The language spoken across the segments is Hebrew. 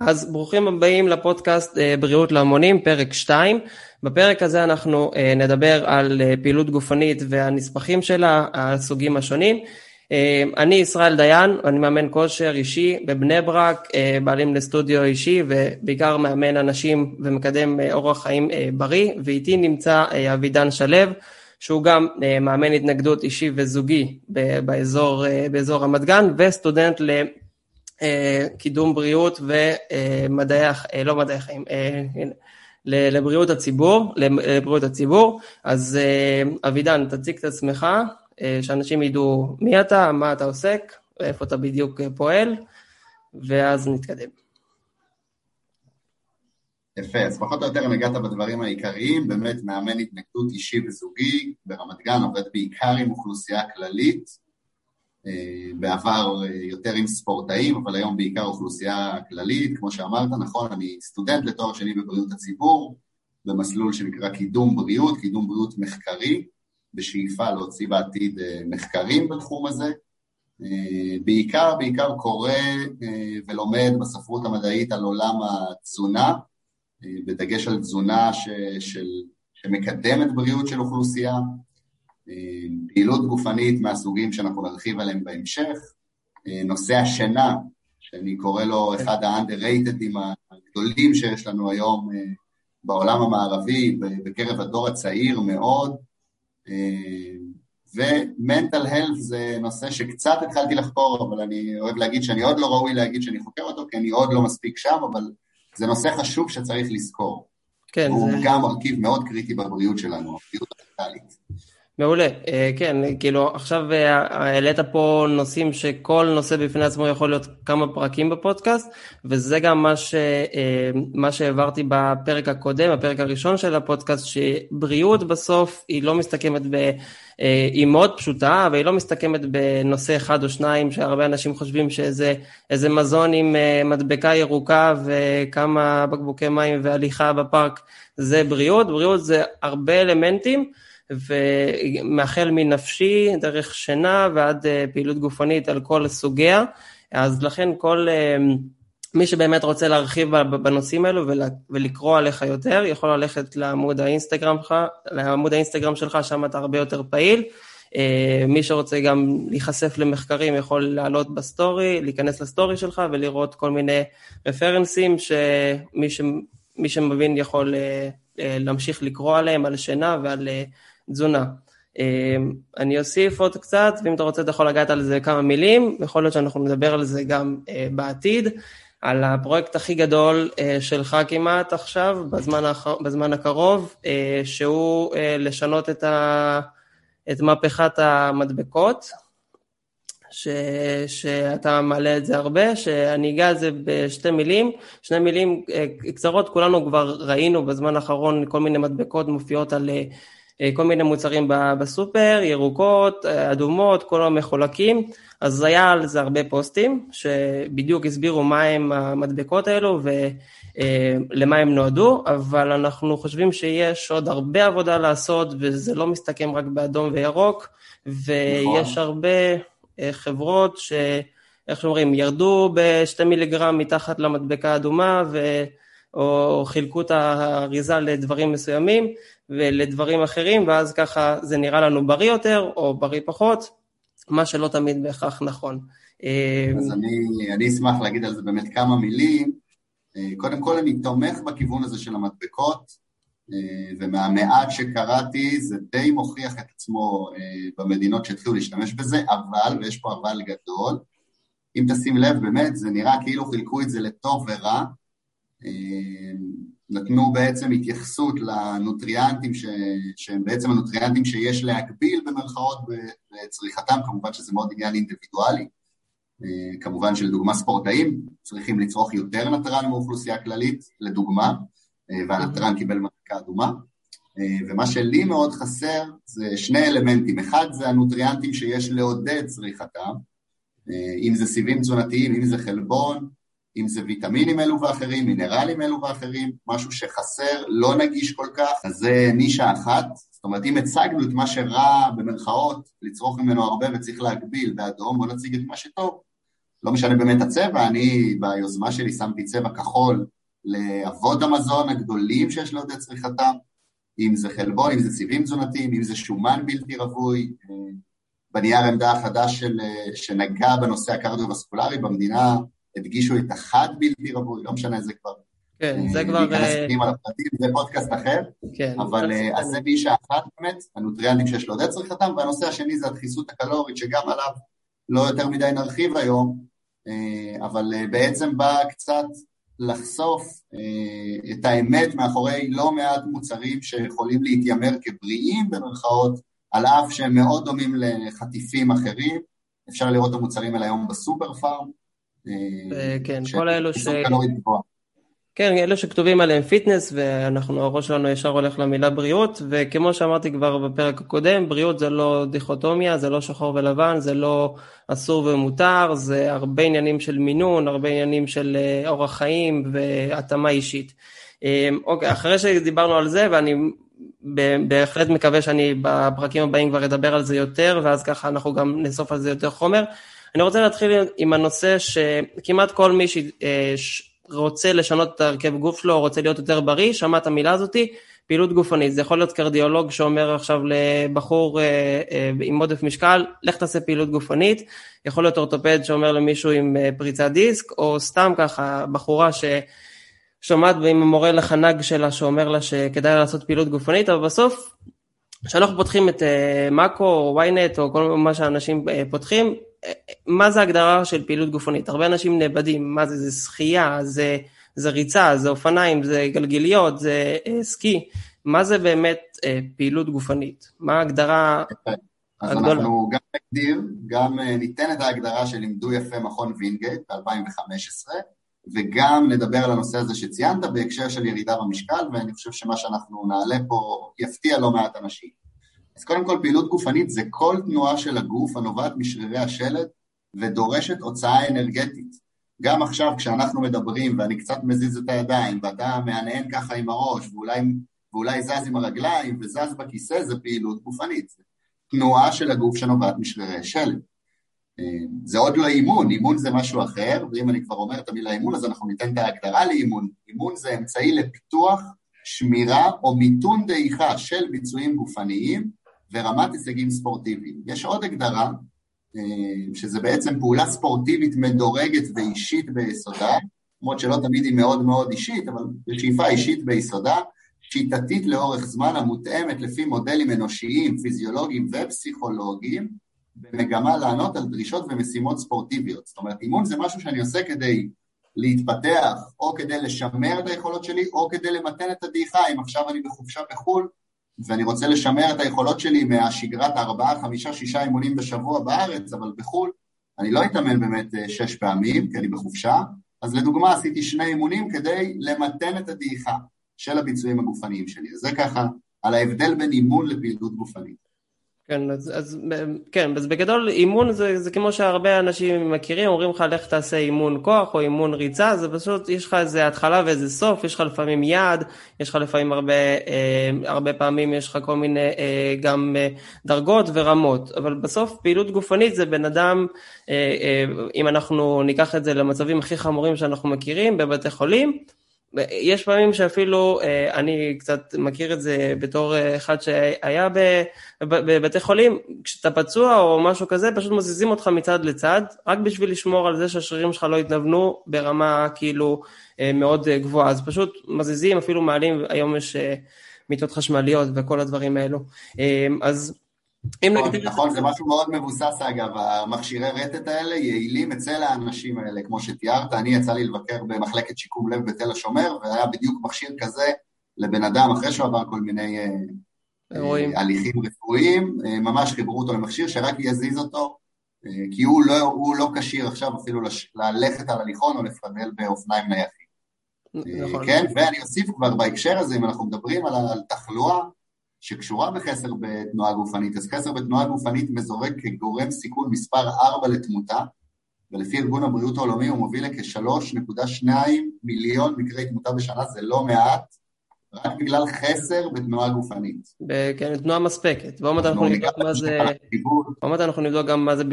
אז ברוכים הבאים לפודקאסט אה, בריאות להמונים, פרק 2. בפרק הזה אנחנו אה, נדבר על אה, פעילות גופנית והנספחים שלה, הסוגים השונים. אני ישראל דיין, אני מאמן כושר אישי בבני ברק, בעלים לסטודיו אישי ובעיקר מאמן אנשים ומקדם אורח חיים בריא, ואיתי נמצא אבידן שלו, שהוא גם מאמן התנגדות אישי וזוגי באזור, באזור רמת גן וסטודנט קידום בריאות ומדעי, אה, לא מדעי החיים, אה, לבריאות הציבור, לבריאות הציבור. אז אבידן, תציג את עצמך, שאנשים ידעו מי אתה, מה אתה עוסק, איפה אתה בדיוק פועל, ואז נתקדם. יפה, אז פחות או יותר נגעת בדברים העיקריים, באמת מאמן התנגדות אישי וזוגי ברמת גן, עובד בעיקר עם אוכלוסייה כללית, אה, בעבר אה, יותר עם ספורטאים, אבל היום בעיקר אוכלוסייה כללית, כמו שאמרת, נכון, אני סטודנט לתואר שני בבריאות הציבור, במסלול שנקרא קידום בריאות, קידום בריאות מחקרי, בשאיפה להוציא בעתיד אה, מחקרים בתחום הזה. בעיקר, בעיקר קורא ולומד בספרות המדעית על עולם התזונה, בדגש על תזונה ש, של, שמקדמת בריאות של אוכלוסייה, פעילות גופנית מהסוגים שאנחנו נרחיב עליהם בהמשך, נושא השינה, שאני קורא לו אחד ה-underratedים הגדולים שיש לנו היום אה, בעולם המערבי, בקרב הדור הצעיר מאוד, ו-mental health זה נושא שקצת התחלתי לחקור, אבל אני אוהב להגיד שאני עוד לא ראוי להגיד שאני חוקר אותו, כי אני עוד לא מספיק שם, אבל זה נושא חשוב שצריך לזכור. כן. הוא זה... גם מרכיב מאוד קריטי בבריאות שלנו, הבריאות המנטלית. מעולה, אה, כן, כאילו עכשיו אה, העלית פה נושאים שכל נושא בפני עצמו יכול להיות כמה פרקים בפודקאסט, וזה גם מה, ש, אה, מה שהעברתי בפרק הקודם, הפרק הראשון של הפודקאסט, שבריאות בסוף היא לא מסתכמת ב... היא מאוד פשוטה, אבל היא לא מסתכמת בנושא אחד או שניים, שהרבה אנשים חושבים שאיזה מזון עם מדבקה ירוקה וכמה בקבוקי מים והליכה בפארק זה בריאות, בריאות זה הרבה אלמנטים. ומהחל מנפשי, דרך שינה ועד אה, פעילות גופנית על כל סוגיה. אז לכן כל אה, מי שבאמת רוצה להרחיב בנושאים האלו ולקרוא עליך יותר, יכול ללכת לעמוד האינסטגרם שלך, לעמוד האינסטגרם שלך, שם אתה הרבה יותר פעיל. אה, מי שרוצה גם להיחשף למחקרים יכול לעלות בסטורי, להיכנס לסטורי שלך ולראות כל מיני רפרנסים שמי ש... שמבין יכול להמשיך לקרוא עליהם, על שינה ועל תזונה. אמ, אני אוסיף עוד קצת, ואם אתה רוצה אתה יכול לגעת על זה כמה מילים, יכול להיות שאנחנו נדבר על זה גם אה, בעתיד, על הפרויקט הכי גדול אה, שלך כמעט עכשיו, בזמן, האח... בזמן הקרוב, אה, שהוא לשנות את, ה... את מהפכת המדבקות, ש... שאתה מעלה את זה הרבה, שאני אגע על זה בשתי מילים, שני מילים קצרות, כולנו כבר ראינו בזמן האחרון כל מיני מדבקות מופיעות על כל מיני מוצרים בסופר, ירוקות, אה, אדומות, כל המחולקים, אז היה על זה הרבה פוסטים שבדיוק הסבירו מה הם המדבקות האלו ולמה אה, הם נועדו, אבל אנחנו חושבים שיש עוד הרבה עבודה לעשות וזה לא מסתכם רק באדום וירוק, ויש נכון. הרבה חברות ש... איך שאומרים, ירדו בשתי מיליגרם מתחת למדבקה האדומה ו... או חילקו את האריזה לדברים מסוימים ולדברים אחרים, ואז ככה זה נראה לנו בריא יותר או בריא פחות, מה שלא תמיד בהכרח נכון. אז אני, אני אשמח להגיד על זה באמת כמה מילים. קודם כל אני תומך בכיוון הזה של המדבקות, ומהמעט שקראתי זה די מוכיח את עצמו במדינות שהתחילו להשתמש בזה, אבל, ויש פה אבל גדול, אם תשים לב, באמת, זה נראה כאילו חילקו את זה לטוב ורע, נתנו בעצם התייחסות לנוטריאנטים ש... שהם בעצם הנוטריאנטים שיש להגביל במרכאות בצריכתם, כמובן שזה מאוד עניין אינדיבידואלי. כמובן שלדוגמה ספורטאים צריכים לצרוך יותר נטרן מאוכלוסייה כללית, לדוגמה, והנטרן קיבל מדבקה אדומה. ומה שלי מאוד חסר זה שני אלמנטים, אחד זה הנוטריאנטים שיש לעודד צריכתם, אם זה סיבים תזונתיים, אם זה חלבון, אם זה ויטמינים אלו ואחרים, מינרלים אלו ואחרים, משהו שחסר, לא נגיש כל כך, אז זה נישה אחת. זאת אומרת, אם הצגנו את מה שרע במרכאות, לצרוך ממנו הרבה וצריך להגביל באדום, בוא נציג את מה שטוב. לא משנה באמת הצבע, אני ביוזמה שלי שמתי צבע כחול לאבות המזון הגדולים שיש לעודד צריכתם, אם זה חלבון, אם זה סיבים תזונתיים, אם זה שומן בלתי רווי. בנייר עמדה החדש של, שנגע בנושא הקרדיו-וסקולרי במדינה, הדגישו את החד בלתי רווי, לא משנה איזה כבר כן, זה כבר... ניכנס פנימה לפרטים, זה פודקאסט אחר, כן, אבל אז זה נישה אחת באמת, הנוטריאנטים שיש לעודד צריכתם, והנושא השני זה הדחיסות הקלורית, שגם עליו לא יותר מדי נרחיב היום, אבל בעצם בא קצת לחשוף את האמת מאחורי לא מעט מוצרים שיכולים להתיימר כבריאים במרכאות, על אף שהם מאוד דומים לחטיפים אחרים, אפשר לראות את המוצרים האלה היום בסופר פארם. כן, כל האלו ש... כן, אלה שכתובים עליהם פיטנס, ואנחנו, הראש שלנו ישר הולך למילה בריאות, וכמו שאמרתי כבר בפרק הקודם, בריאות זה לא דיכוטומיה, זה לא שחור ולבן, זה לא אסור ומותר, זה הרבה עניינים של מינון, הרבה עניינים של אורח חיים והתאמה אישית. אוקיי, אחרי שדיברנו על זה, ואני בהחלט מקווה שאני בפרקים הבאים כבר אדבר על זה יותר, ואז ככה אנחנו גם נאסוף על זה יותר חומר. אני רוצה להתחיל עם הנושא שכמעט כל מי ש... רוצה לשנות את הרכב גוף שלו, רוצה להיות יותר בריא, שמע את המילה הזאתי, פעילות גופנית. זה יכול להיות קרדיולוג שאומר עכשיו לבחור אה, אה, עם עודף משקל, לך תעשה פעילות גופנית, יכול להיות אורתופד שאומר למישהו עם אה, פריצת דיסק, או סתם ככה בחורה ששומעת עם המורה לחנג שלה שאומר לה שכדאי לעשות פעילות גופנית, אבל בסוף כשאנחנו פותחים את מאקו או ynet או כל מה שאנשים פותחים, מה זה הגדרה של פעילות גופנית? הרבה אנשים נאבדים, מה זה, זה שחייה, זה, זה ריצה, זה אופניים, זה גלגיליות, זה אה, סקי, מה זה באמת אה, פעילות גופנית? מה ההגדרה אז הגדולה? אז אנחנו גם נגדיר, גם אה, ניתן את ההגדרה שלימדו יפה מכון וינגייט ב-2015, וגם נדבר על הנושא הזה שציינת בהקשר של ירידה במשקל, ואני חושב שמה שאנחנו נעלה פה יפתיע לא מעט אנשים. אז קודם כל פעילות גופנית זה כל תנועה של הגוף הנובעת משרירי השלד ודורשת הוצאה אנרגטית. גם עכשיו כשאנחנו מדברים ואני קצת מזיז את הידיים ואתה מהנהן ככה עם הראש ואולי, ואולי זז עם הרגליים וזז בכיסא זה פעילות גופנית. תנועה של הגוף שנובעת משרירי שלד. זה עוד לא אימון, אימון זה משהו אחר, ואם אני כבר אומר את המילה אימון אז אנחנו ניתן את ההגדרה לאימון. אימון זה אמצעי לפיתוח, שמירה או מיתון דעיכה של ביצועים גופניים ורמת הישגים ספורטיביים. יש עוד הגדרה, אה, שזה בעצם פעולה ספורטיבית מדורגת ואישית ביסודה, למרות שלא תמיד היא מאוד מאוד אישית, אבל בשאיפה אישית ביסודה, שיטתית לאורך זמן המותאמת לפי מודלים אנושיים, פיזיולוגיים ופסיכולוגיים, במגמה לענות על דרישות ומשימות ספורטיביות. זאת אומרת, אימון זה משהו שאני עושה כדי להתפתח, או כדי לשמר את היכולות שלי, או כדי למתן את הדעיכה, אם עכשיו אני בחופשה בחו"ל, ואני רוצה לשמר את היכולות שלי מהשגרת ארבעה, חמישה, שישה אימונים בשבוע בארץ, אבל בחו"ל אני לא אתאמן באמת אה, שש פעמים, כי אני בחופשה, אז לדוגמה עשיתי שני אימונים כדי למתן את הדעיכה של הביצועים הגופניים שלי. אז זה ככה על ההבדל בין אימון לפעילות גופנית. כן, אז, אז, כן, אז בגדול אימון זה, זה כמו שהרבה אנשים מכירים, אומרים לך לך תעשה אימון כוח או אימון ריצה, זה פשוט, יש לך איזה התחלה ואיזה סוף, יש לך לפעמים יעד, יש לך לפעמים הרבה, אה, הרבה פעמים יש לך כל מיני אה, גם אה, דרגות ורמות, אבל בסוף פעילות גופנית זה בן אדם, אה, אה, אם אנחנו ניקח את זה למצבים הכי חמורים שאנחנו מכירים בבתי חולים, יש פעמים שאפילו, אה, אני קצת מכיר את זה בתור אה, אחד שהיה בבתי חולים, כשאתה פצוע או משהו כזה, פשוט מזיזים אותך מצד לצד, רק בשביל לשמור על זה שהשרירים שלך לא יתנוונו ברמה כאילו אה, מאוד גבוהה, אז פשוט מזיזים, אפילו מעלים, היום יש מיטות חשמליות וכל הדברים האלו. אז נכון, נכון, זה משהו מאוד מבוסס אגב, המכשירי רטט האלה יעילים אצל האנשים האלה, כמו שתיארת, אני יצא לי לבקר במחלקת שיקום לב בתל השומר, והיה בדיוק מכשיר כזה לבן אדם אחרי שהוא עבר כל מיני אה, אה, הליכים רפואיים, אה, ממש חיברו אותו למכשיר שרק יזיז אותו, כי הוא לא, לא כשיר עכשיו אפילו ללכת על הליכון או לפדל באופניים נייחים. נכון. כן, ואני אוסיף כבר בהקשר הזה, אם אנחנו מדברים על, על תחלואה, שקשורה בחסר בתנועה גופנית, אז חסר בתנועה גופנית מזורק כגורם סיכון מספר 4 לתמותה, ולפי ארגון הבריאות העולמי הוא מוביל לכ-3.2 מיליון מקרי תמותה בשנה, זה לא מעט, רק בגלל חסר בתנועה גופנית. כן, תנועה מספקת. ועוד מעט אנחנו נבדוק מה זה... עוד מעט אנחנו נבדוק גם מה זה...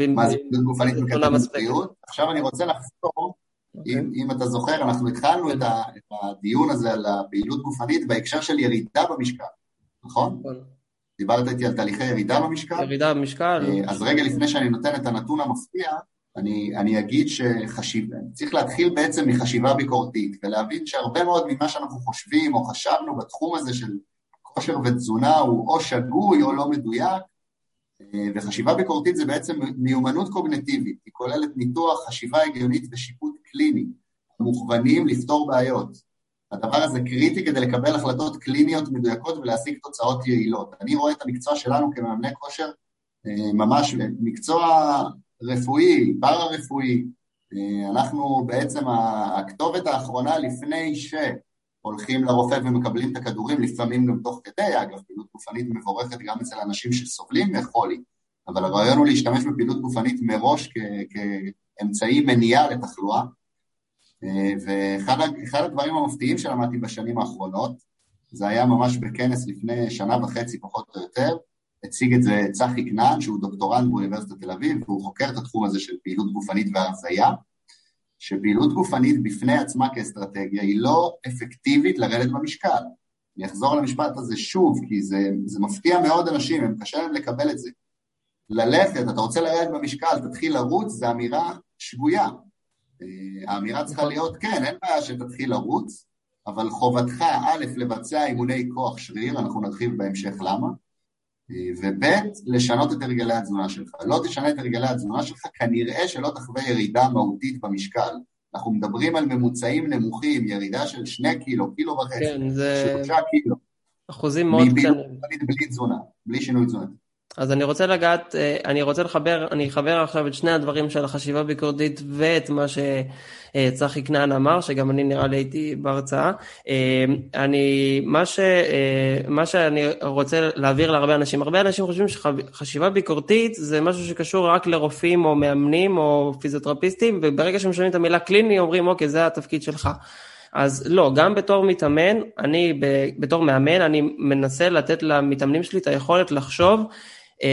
גופנית מספקת. עכשיו אני רוצה לחזור, אוקיי. אם אתה זוכר, אנחנו התחלנו את הדיון הזה על הפעילות גופנית בהקשר של ירידה במשקל, נכון? נכון. דיברת איתי על תהליכי ירידה במשקל. ירידה במשקל. אה, אז רגע לפני שאני נותן את הנתון המפתיע, אני, אני אגיד שצריך להתחיל בעצם מחשיבה ביקורתית ולהבין שהרבה מאוד ממה שאנחנו חושבים או חשבנו בתחום הזה של כושר ותזונה הוא או שגוי או לא מדויק אה, וחשיבה ביקורתית זה בעצם מיומנות קוגנטיבית, היא כוללת ניתוח, חשיבה הגיונית ושיפוט קליני, מוכוונים לפתור בעיות. הדבר הזה קריטי כדי לקבל החלטות קליניות מדויקות ולהשיג תוצאות יעילות. אני רואה את המקצוע שלנו כמאמני כושר אה, ממש מקצוע רפואי, פארה-רפואי. אה, אנחנו בעצם הכתובת האחרונה לפני שהולכים לרופא ומקבלים את הכדורים, לפעמים גם תוך כדי, אגב, פעילות גופנית מבורכת גם אצל אנשים שסובלים מחולי, אבל הרעיון הוא להשתמש בפעילות גופנית מראש כאמצעי מניעה לתחלואה. ואחד הדברים המפתיעים שלמדתי בשנים האחרונות, זה היה ממש בכנס לפני שנה וחצי פחות או יותר, הציג את זה צחי כנען, שהוא דוקטורנט באוניברסיטת תל אביב, והוא חוקר את התחום הזה של פעילות גופנית והרזייה, שפעילות גופנית בפני עצמה כאסטרטגיה היא לא אפקטיבית לרדת במשקל. אני אחזור על המשפט הזה שוב, כי זה, זה מפתיע מאוד אנשים, הם קשה להם לקבל את זה. ללכת, אתה רוצה לרדת במשקל, תתחיל לרוץ, זו אמירה שגויה. אה, האמירה צריכה להיות, כן, אין בעיה שתתחיל לרוץ, אבל חובתך, א', לבצע אימוני כוח שריר, אנחנו נרחיב בהמשך למה, וב' לשנות את הרגלי התזונה שלך. לא תשנה את הרגלי התזונה שלך, כנראה שלא תחווה ירידה מהותית במשקל. אנחנו מדברים על ממוצעים נמוכים, ירידה של שני קילו, קילו וחצי, כן, זה... שלושה קילו. אחוזים מאוד קטנים. בלי תזונה, בלי שינוי תזונתי. אז אני רוצה לגעת, אה, אני רוצה לחבר, אני אחבר עכשיו את שני הדברים של החשיבה ביקורתית ואת מה שצחי כנען אמר, שגם אני נראה לי הייתי בהרצאה. אה, אני, מה, ש, אה, מה שאני רוצה להעביר להרבה אנשים, הרבה אנשים חושבים שחשיבה ביקורתית זה משהו שקשור רק לרופאים או מאמנים או פיזיותרפיסטים, וברגע שהם שומעים את המילה קליני אומרים אוקיי זה התפקיד שלך. אז לא, גם בתור מתאמן, אני בתור מאמן, אני מנסה לתת למתאמנים שלי את היכולת לחשוב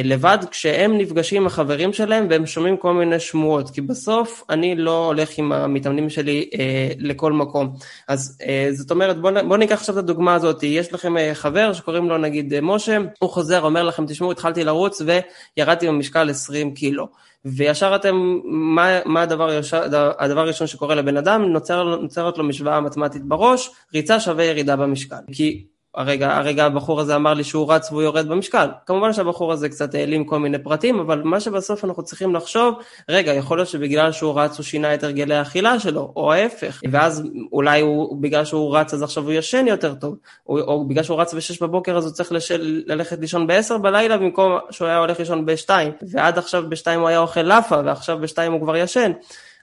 לבד כשהם נפגשים עם החברים שלהם והם שומעים כל מיני שמועות, כי בסוף אני לא הולך עם המתאמנים שלי אה, לכל מקום. אז אה, זאת אומרת, בואו בוא ניקח עכשיו את הדוגמה הזאת, יש לכם אה, חבר שקוראים לו נגיד אה, משה, הוא חוזר, אומר לכם, תשמעו, התחלתי לרוץ וירדתי במשקל 20 קילו. וישר אתם, מה, מה הדבר, הדבר הראשון שקורה לבן אדם? נוצר, נוצרת לו משוואה מתמטית בראש, ריצה שווה ירידה במשקל. כי הרגע, הרגע הבחור הזה אמר לי שהוא רץ והוא יורד במשקל. כמובן שהבחור הזה קצת העלים כל מיני פרטים, אבל מה שבסוף אנחנו צריכים לחשוב, רגע, יכול להיות שבגלל שהוא רץ הוא שינה את הרגלי האכילה שלו, או ההפך, ואז אולי הוא, בגלל שהוא רץ אז עכשיו הוא ישן יותר טוב, או, או בגלל שהוא רץ ב-6 בבוקר אז הוא צריך לשל, ללכת לישון ב-10 בלילה במקום שהוא היה הולך לישון ב-2, ועד עכשיו ב-2 הוא היה אוכל לאפה, ועכשיו ב-2 הוא כבר ישן.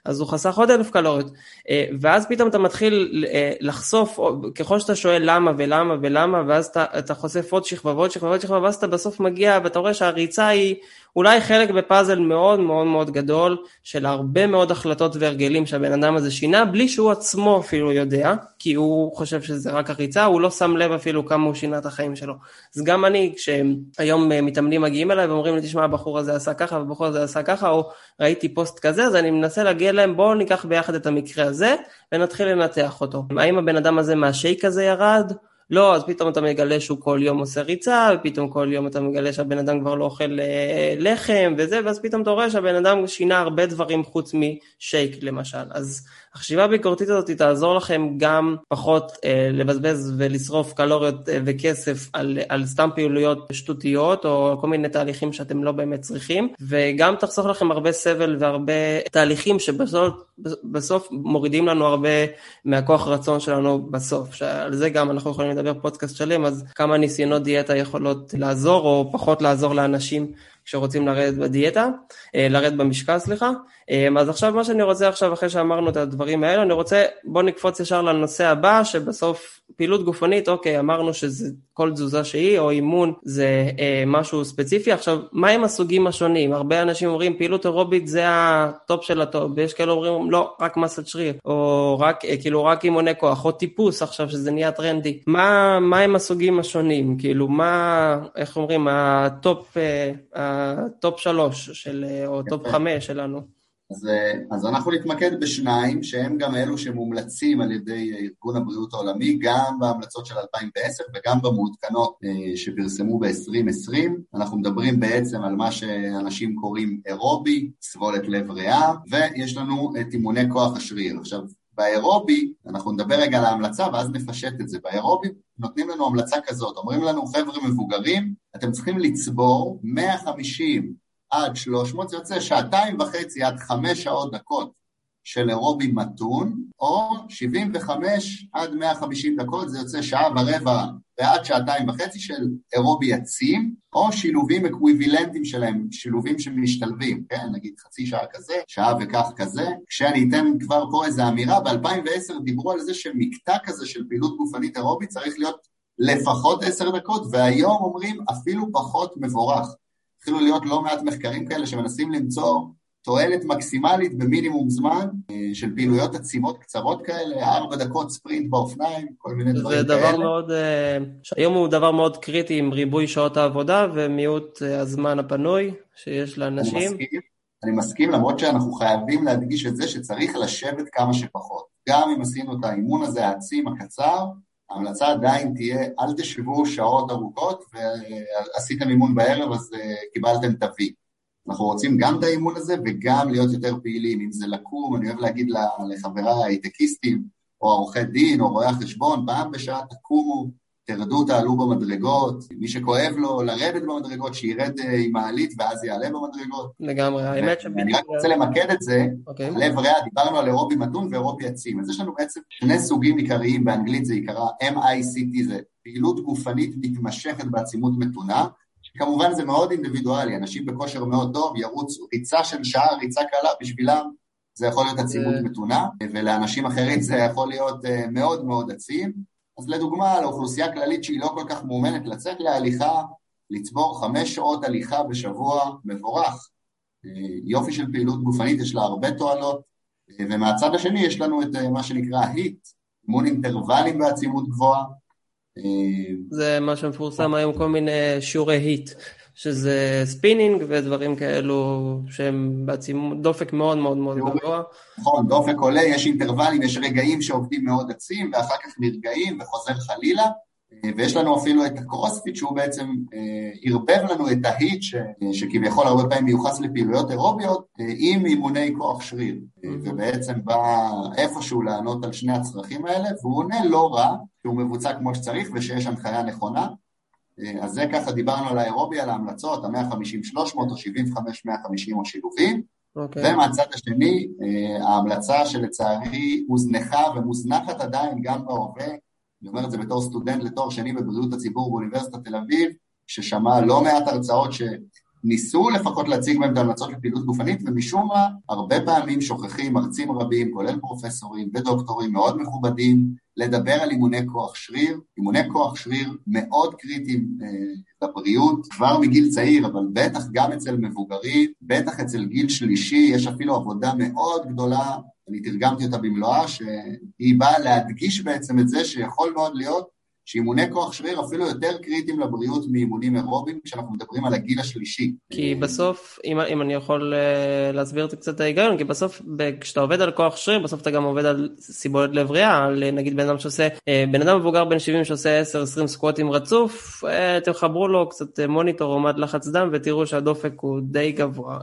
אז הוא חסך עוד אלף קלוריות. אה, ואז פתאום אתה מתחיל אה, לחשוף, ככל שאתה שואל למה ולמה ולמה, ואז אתה, אתה חושף עוד שכבה ועוד שכבה ועוד שכבה, ואז אתה בסוף מגיע ואתה רואה שהריצה היא אולי חלק בפאזל מאוד מאוד מאוד גדול של הרבה מאוד החלטות והרגלים שהבן אדם הזה שינה, בלי שהוא עצמו אפילו יודע, כי הוא חושב שזה רק הריצה, הוא לא שם לב אפילו כמה הוא שינה את החיים שלו. אז גם אני, כשהיום אה, מתאמנים מגיעים אליי ואומרים לי, תשמע, הבחור הזה עשה ככה והבחור הזה עשה ככה, או ראיתי פוסט כזה, אז אני מנסה להגיע אליהם, בואו ניקח ביחד את המקרה הזה ונתחיל לנתח אותו. האם הבן אדם הזה מהשייק הזה ירד? לא, אז פתאום אתה מגלה שהוא כל יום עושה ריצה, ופתאום כל יום אתה מגלה שהבן אדם כבר לא אוכל אה, לחם וזה, ואז פתאום אתה רואה שהבן אדם שינה הרבה דברים חוץ משייק למשל. אז החשיבה הביקורתית הזאת תעזור לכם גם פחות אה, לבזבז ולשרוף קלוריות אה, וכסף על, על סתם פעילויות שטותיות או כל מיני תהליכים שאתם לא באמת צריכים, וגם תחסוך לכם הרבה סבל והרבה תהליכים שבסוף בסוף מורידים לנו הרבה מהכוח רצון שלנו בסוף, שעל זה גם אנחנו יכולים לדבר פודקאסט שלם, אז כמה ניסיונות דיאטה יכולות לעזור או פחות לעזור לאנשים שרוצים לרדת בדיאטה, אה, לרדת במשקל, סליחה. אה, אז עכשיו מה שאני רוצה עכשיו, אחרי שאמרנו את הדברים האלה, אני רוצה, בואו נקפוץ ישר לנושא הבא, שבסוף פעילות גופנית, אוקיי, אמרנו שזה כל תזוזה שהיא, או אימון זה אה, משהו ספציפי. עכשיו, מה עם הסוגים השונים? הרבה אנשים אומרים, פעילות אירובית זה ה-top של ה-top, ויש כאלה אומרים, לא, רק מסת שריר, או רק, אה, כאילו, רק אימוני כוח, או טיפוס עכשיו, שזה נהיה טרנדי. מה, מה עם הסוגים השונים? כאילו, מה, איך אומרים, ה-top, אה, ה-top שלוש, של, אה, או top חמש שלנו? אז, אה, אז אנחנו נתמקד בשניים, שהם גם אלו שמומלצים על ידי ארגון הבריאות העולמי, גם בהמלצות של 2010 וגם במעודכנות אה, שפרסמו ב-2020. אנחנו מדברים בעצם על מה שאנשים קוראים אירובי, סבולת לב ריאה, ויש לנו את אימוני כוח השריר. עכשיו, באירובי, אנחנו נדבר רגע על ההמלצה ואז נפשט את זה. באירובי נותנים לנו המלצה כזאת, אומרים לנו, חבר'ה מבוגרים, אתם צריכים לצבור 150 עד 300, זה יוצא שעתיים וחצי עד חמש שעות דקות של אירובי מתון, או 75 עד 150 דקות, זה יוצא שעה ורבע ועד שעתיים וחצי של אירובי עצים, או שילובים אקוויבילנטיים שלהם, שילובים שמשתלבים, כן, נגיד חצי שעה כזה, שעה וכך כזה. כשאני אתן כבר פה איזו אמירה, ב-2010 דיברו על זה שמקטע כזה של פעילות גופנית אירובית צריך להיות לפחות עשר דקות, והיום אומרים אפילו פחות מבורך. התחילו להיות לא מעט מחקרים כאלה שמנסים למצוא תועלת מקסימלית במינימום זמן אה, של פעילויות עצימות קצרות כאלה, ארבע דקות ספרינט באופניים, כל מיני דברים כאלה. זה דבר מאוד, אה, היום הוא דבר מאוד קריטי עם ריבוי שעות העבודה ומיעוט אה, הזמן הפנוי שיש לאנשים. אני מסכים, אני מסכים, למרות שאנחנו חייבים להדגיש את זה שצריך לשבת כמה שפחות. גם אם עשינו את האימון הזה העצים הקצר, ההמלצה עדיין תהיה, אל תשבו שעות ארוכות ועשיתם אימון בערב אז קיבלתם ה-V. אנחנו רוצים גם את האימון הזה וגם להיות יותר פעילים, אם זה לקום, אני אוהב להגיד לחבריי ההייטקיסטים, או עורכי דין, או רואי החשבון, פעם בשעה תקומו, תרדו, תעלו במדרגות, מי שכואב לו לרדת במדרגות, שירד אה, עם מעלית ואז יעלה במדרגות. לגמרי, האמת שבדיוק... אני רק רוצה למקד את זה, okay. לב ריאה, דיברנו על אירובי מתון ואירובי עצים, אז יש לנו בעצם שני סוגים עיקריים, באנגלית זה עיקרה MICT, זה פעילות גופנית מתמשכת בעצימות מתונה, שכמובן זה מאוד אינדיבידואלי, אנשים בכושר מאוד טוב ירוצו ריצה של שעה, ריצה קלה, בשבילם זה יכול להיות עצימות מתונה, ולאנשים אחרים זה יכול להיות אה, מאוד מאוד עצים. אז לדוגמה, לאוכלוסייה כללית שהיא לא כל כך מאומנת לצאת להליכה, לצבור חמש שעות הליכה בשבוע, מבורך. אה, יופי של פעילות גופנית, יש לה הרבה תועלות, אה, ומהצד השני יש לנו את אה, מה שנקרא היט, אימון אינטרוולים בעצימות גבוהה. זה מה שמפורסם היום, כל מיני שיעורי HIIT. שזה ספינינג ודברים כאלו שהם בעצים דופק מאוד מאוד מאוד גבוה. נכון, דופק עולה, יש אינטרוולים, יש רגעים שעובדים מאוד עצים ואחר כך נרגעים וחוזר חלילה. ויש לנו אפילו את הקרוספיט שהוא בעצם אה, ערבב לנו את ה-HIIT ש, שכביכול הרבה פעמים מיוחס לפעילויות אירוביות אה, עם אימוני כוח שריר mm-hmm. ובעצם בא איפשהו לענות על שני הצרכים האלה והוא עונה לא רע, שהוא מבוצע כמו שצריך ושיש הנחיה נכונה אה, אז זה ככה דיברנו על האירובי, על ההמלצות, ה-150-300 או 75-150 או שילובים. Okay. אוקיי. ומהצד השני, אה, ההמלצה שלצערי הוזנחה ומוזנחת עדיין גם בהווה, אני אומר את זה בתור סטודנט לתואר שני בבריאות הציבור באוניברסיטת תל אביב, ששמע לא מעט הרצאות ש... ניסו לפחות להציג בהם את ההמלצות לפעילות גופנית, ומשום מה, הרבה פעמים שוכחים מרצים רבים, כולל פרופסורים ודוקטורים מאוד מכובדים, לדבר על אימוני כוח שריר. אימוני כוח שריר מאוד קריטיים אה, לבריאות, כבר מגיל צעיר, אבל בטח גם אצל מבוגרים, בטח אצל גיל שלישי, יש אפילו עבודה מאוד גדולה, אני תרגמתי אותה במלואה, שהיא באה להדגיש בעצם את זה שיכול מאוד להיות שאימוני כוח שריר אפילו יותר קריטיים לבריאות מאימונים אירובים כשאנחנו מדברים על הגיל השלישי. כי בסוף, אם, אם אני יכול uh, להסביר את קצת ההיגיון, כי בסוף כשאתה עובד על כוח שריר, בסוף אתה גם עובד על סיבולת לב ריאה, על נגיד בן אדם שעושה, uh, בן אדם מבוגר בן 70 שעושה 10-20 סקווטים רצוף, uh, תחברו לו קצת מוניטור או מד לחץ דם ותראו שהדופק הוא די גבוה.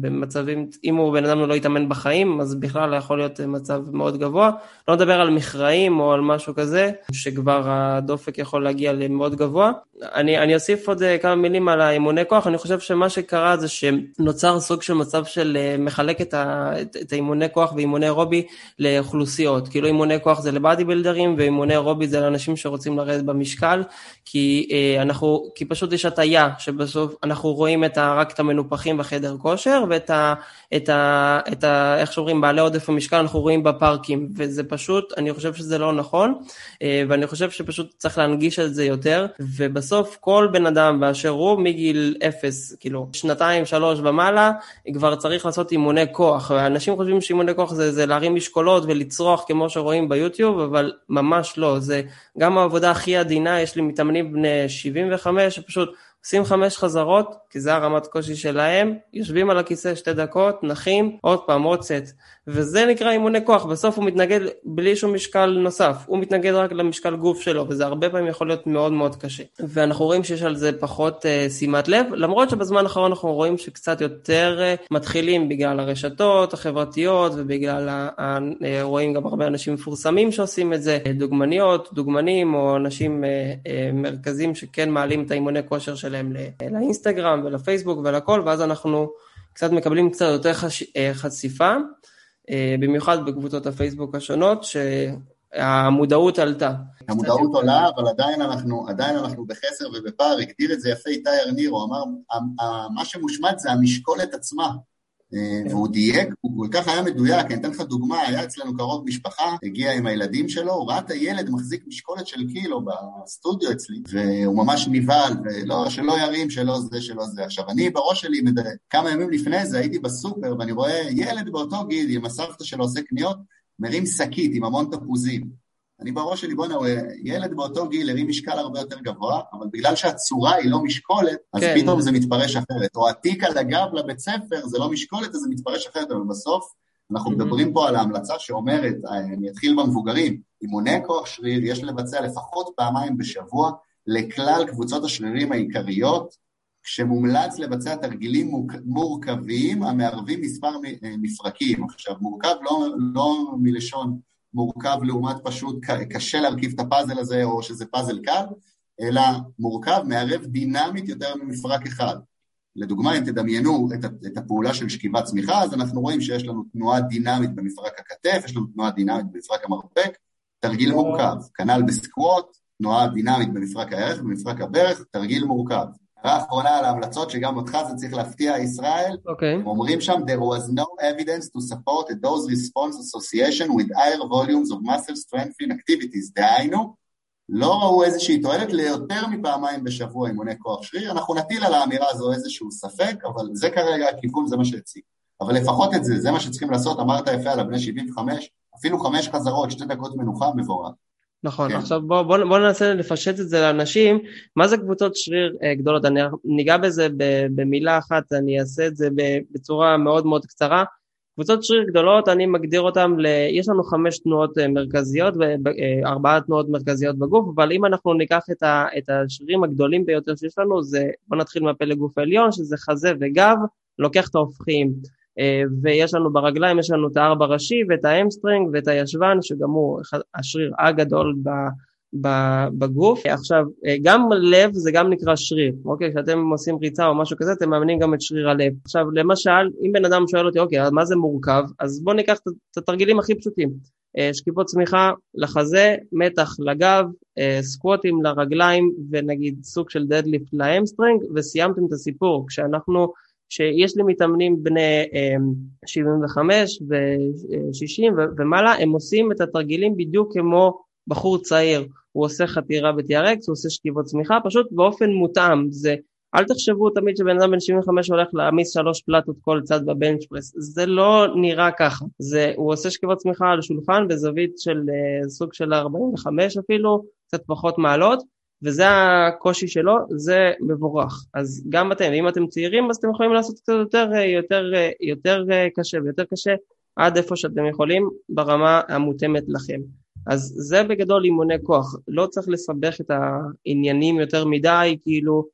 במצבים, אם הוא בן אדם לא יתאמן בחיים, אז בכלל יכול להיות מצב מאוד גבוה. לא נדבר על מכרעים או על משהו כזה, שכבר הדופק יכול להגיע למאוד גבוה. אני, אני אוסיף עוד כמה מילים על האימוני כוח, אני חושב שמה שקרה זה שנוצר סוג של מצב של מחלק את, ה, את, את האימוני כוח ואימוני אירובי לאוכלוסיות, כאילו אימוני כוח זה לבאדי בילדרים ואימוני אירובי זה לאנשים שרוצים לרדת במשקל, כי, אנחנו, כי פשוט יש הטיה שבסוף אנחנו רואים את ה, רק את המנופחים בחדר כושר ואת ה, את ה, את ה, איך שאומרים, בעלי עודף המשקל אנחנו רואים בפארקים, וזה פשוט, אני חושב שזה לא נכון, אה, ואני חושב שפשוט צריך להנגיש את זה יותר, ובסוף כל בן אדם באשר הוא מגיל אפס, כאילו, שנתיים, שלוש ומעלה, כבר צריך לעשות אימוני כוח, ואנשים חושבים שאימוני כוח זה, זה להרים משקולות ולצרוח כמו שרואים ביוטיוב, אבל ממש לא, זה גם העבודה הכי עדינה, יש לי מתאמנים בני 75, שפשוט עושים חמש חזרות, כי זה הרמת קושי שלהם, יושבים על הכיסא שתי דקות, נחים, עוד פעם, עוד סט. וזה נקרא אימוני כוח, בסוף הוא מתנגד בלי שום משקל נוסף, הוא מתנגד רק למשקל גוף שלו, וזה הרבה פעמים יכול להיות מאוד מאוד קשה. ואנחנו רואים שיש על זה פחות uh, שימת לב, למרות שבזמן האחרון אנחנו רואים שקצת יותר uh, מתחילים בגלל הרשתות החברתיות, ובגלל, ה, ה, uh, רואים גם הרבה אנשים מפורסמים שעושים את זה, דוגמניות, דוגמנים, או אנשים uh, uh, מרכזים שכן מעלים את האימוני כושר שלהם לאינסטגרם ולפייסבוק ולכל, ואז אנחנו קצת מקבלים קצת יותר חש... חשיפה. אה, במיוחד בקבוצות הפייסבוק השונות, שהמודעות עלתה. המודעות עולה, אבל עדיין אנחנו, עדיין אנחנו בחסר ובפער, הגדיר את זה יפה איתי ארניר, הוא אמר, מה שמושמט זה המשקולת עצמה. אה, והוא דייק, הוא כל כך היה מדויק, אני אתן לך דוגמה, היה אצלנו קרוב משפחה, הגיע עם הילדים שלו, הוא ראה את הילד מחזיק משקולת של קילו בסטודיו אצלי, והוא ממש נבהל, ולא, שלא ירים, שלא זה, שלא זה. עכשיו, אני בראש שלי, כמה ימים לפני זה, הייתי בסופר, ואני רואה ילד באותו גיל, עם הסבתא שלו עושה קניות, מרים שקית עם המון תפוזים. אני בראש שלי, בוא'נה, הוא ילד באותו גיל, הרים משקל הרבה יותר גבוה, אבל בגלל שהצורה היא לא משקולת, אז כן. פתאום זה מתפרש אחרת. או התיק על הגב לבית ספר, זה לא משקולת, אז זה מתפרש אחרת, אבל בסוף אנחנו mm-hmm. מדברים פה על ההמלצה שאומרת, אני אתחיל במבוגרים, אימוני כוח שריר יש לבצע לפחות פעמיים בשבוע לכלל קבוצות השרירים העיקריות, כשמומלץ לבצע תרגילים מורכבים המערבים מספר מפרקים. עכשיו, מורכב לא, לא מלשון מורכב לעומת פשוט קשה להרכיב את הפאזל הזה או שזה פאזל קל, אלא מורכב, מערב דינמית יותר ממפרק אחד. לדוגמה, אם תדמיינו את, את הפעולה של שכיבת צמיחה, אז אנחנו רואים שיש לנו תנועה דינמית במפרק הכתף, יש לנו תנועה דינמית במפרק המרפק, תרגיל מורכב. כנ"ל בסקווט, תנועה דינמית במפרק הערך, במפרק הברך, תרגיל מורכב. הערה אחרונה על ההמלצות, שגם אותך זה צריך להפתיע, ישראל. אוקיי. Okay. אומרים שם, there was no evidence to support a dose response association with higher volumes of muscle strengthening activities. דהיינו, לא ראו איזושהי תועלת ליותר מפעמיים בשבוע אימוני כוח שריר. אנחנו נטיל על האמירה הזו איזשהו ספק, אבל זה כרגע הכיוון, זה מה שהציג. אבל לפחות את זה, זה מה שצריכים לעשות, אמרת יפה על הבני 75, אפילו חמש חזרות, שתי דקות מנוחה, מבורך. נכון, כן. עכשיו בואו בוא, בוא ננסה לפשט את זה לאנשים, מה זה קבוצות שריר אה, גדולות, אני ניגע בזה במילה אחת, אני אעשה את זה בצורה מאוד מאוד קצרה. קבוצות שריר גדולות, אני מגדיר אותן, ל... יש לנו חמש תנועות אה, מרכזיות וארבעה תנועות מרכזיות בגוף, אבל אם אנחנו ניקח את, ה... את השרירים הגדולים ביותר שיש לנו, זה, בואו נתחיל מהפלג גוף העליון, שזה חזה וגב, לוקח את ההופכיים. אה, ויש לנו ברגליים, יש לנו את הארבע ראשי ואת ההמסטרינג ואת הישבן, שגם הוא השריר הגדול בגוף. עכשיו, אה, גם לב זה גם נקרא שריר, אוקיי? כשאתם עושים ריצה או משהו כזה, אתם מאמנים גם את שריר הלב. עכשיו, למשל, אם בן אדם שואל אותי, אוקיי, מה זה מורכב? אז בואו ניקח את התרגילים הכי פשוטים. אה, שכיבות סמיכה לחזה, מתח לגב, סקווטים לרגליים ונגיד סוג של deadlift ל-hamstring, וסיימתם את הסיפור. כשאנחנו שיש לי מתאמנים בני 75 ו-60 ומעלה, הם עושים את התרגילים בדיוק כמו בחור צעיר, הוא עושה חתירה ב-TRX, הוא עושה שכיבות צמיחה, פשוט באופן מותאם, זה, אל תחשבו תמיד שבן אדם בן 75 הולך להעמיס שלוש פלטות כל צד בבנץ' פרס, זה לא נראה ככה, זה, הוא עושה שכיבות צמיחה על שולחן בזווית של uh, סוג של 45 אפילו, קצת פחות מעלות, וזה הקושי שלו, זה מבורך. אז גם אתם, אם אתם צעירים, אז אתם יכולים לעשות קצת יותר, יותר, יותר קשה ויותר קשה עד איפה שאתם יכולים ברמה המותאמת לכם. אז זה בגדול אימוני כוח. לא צריך לסבך את העניינים יותר מדי, כאילו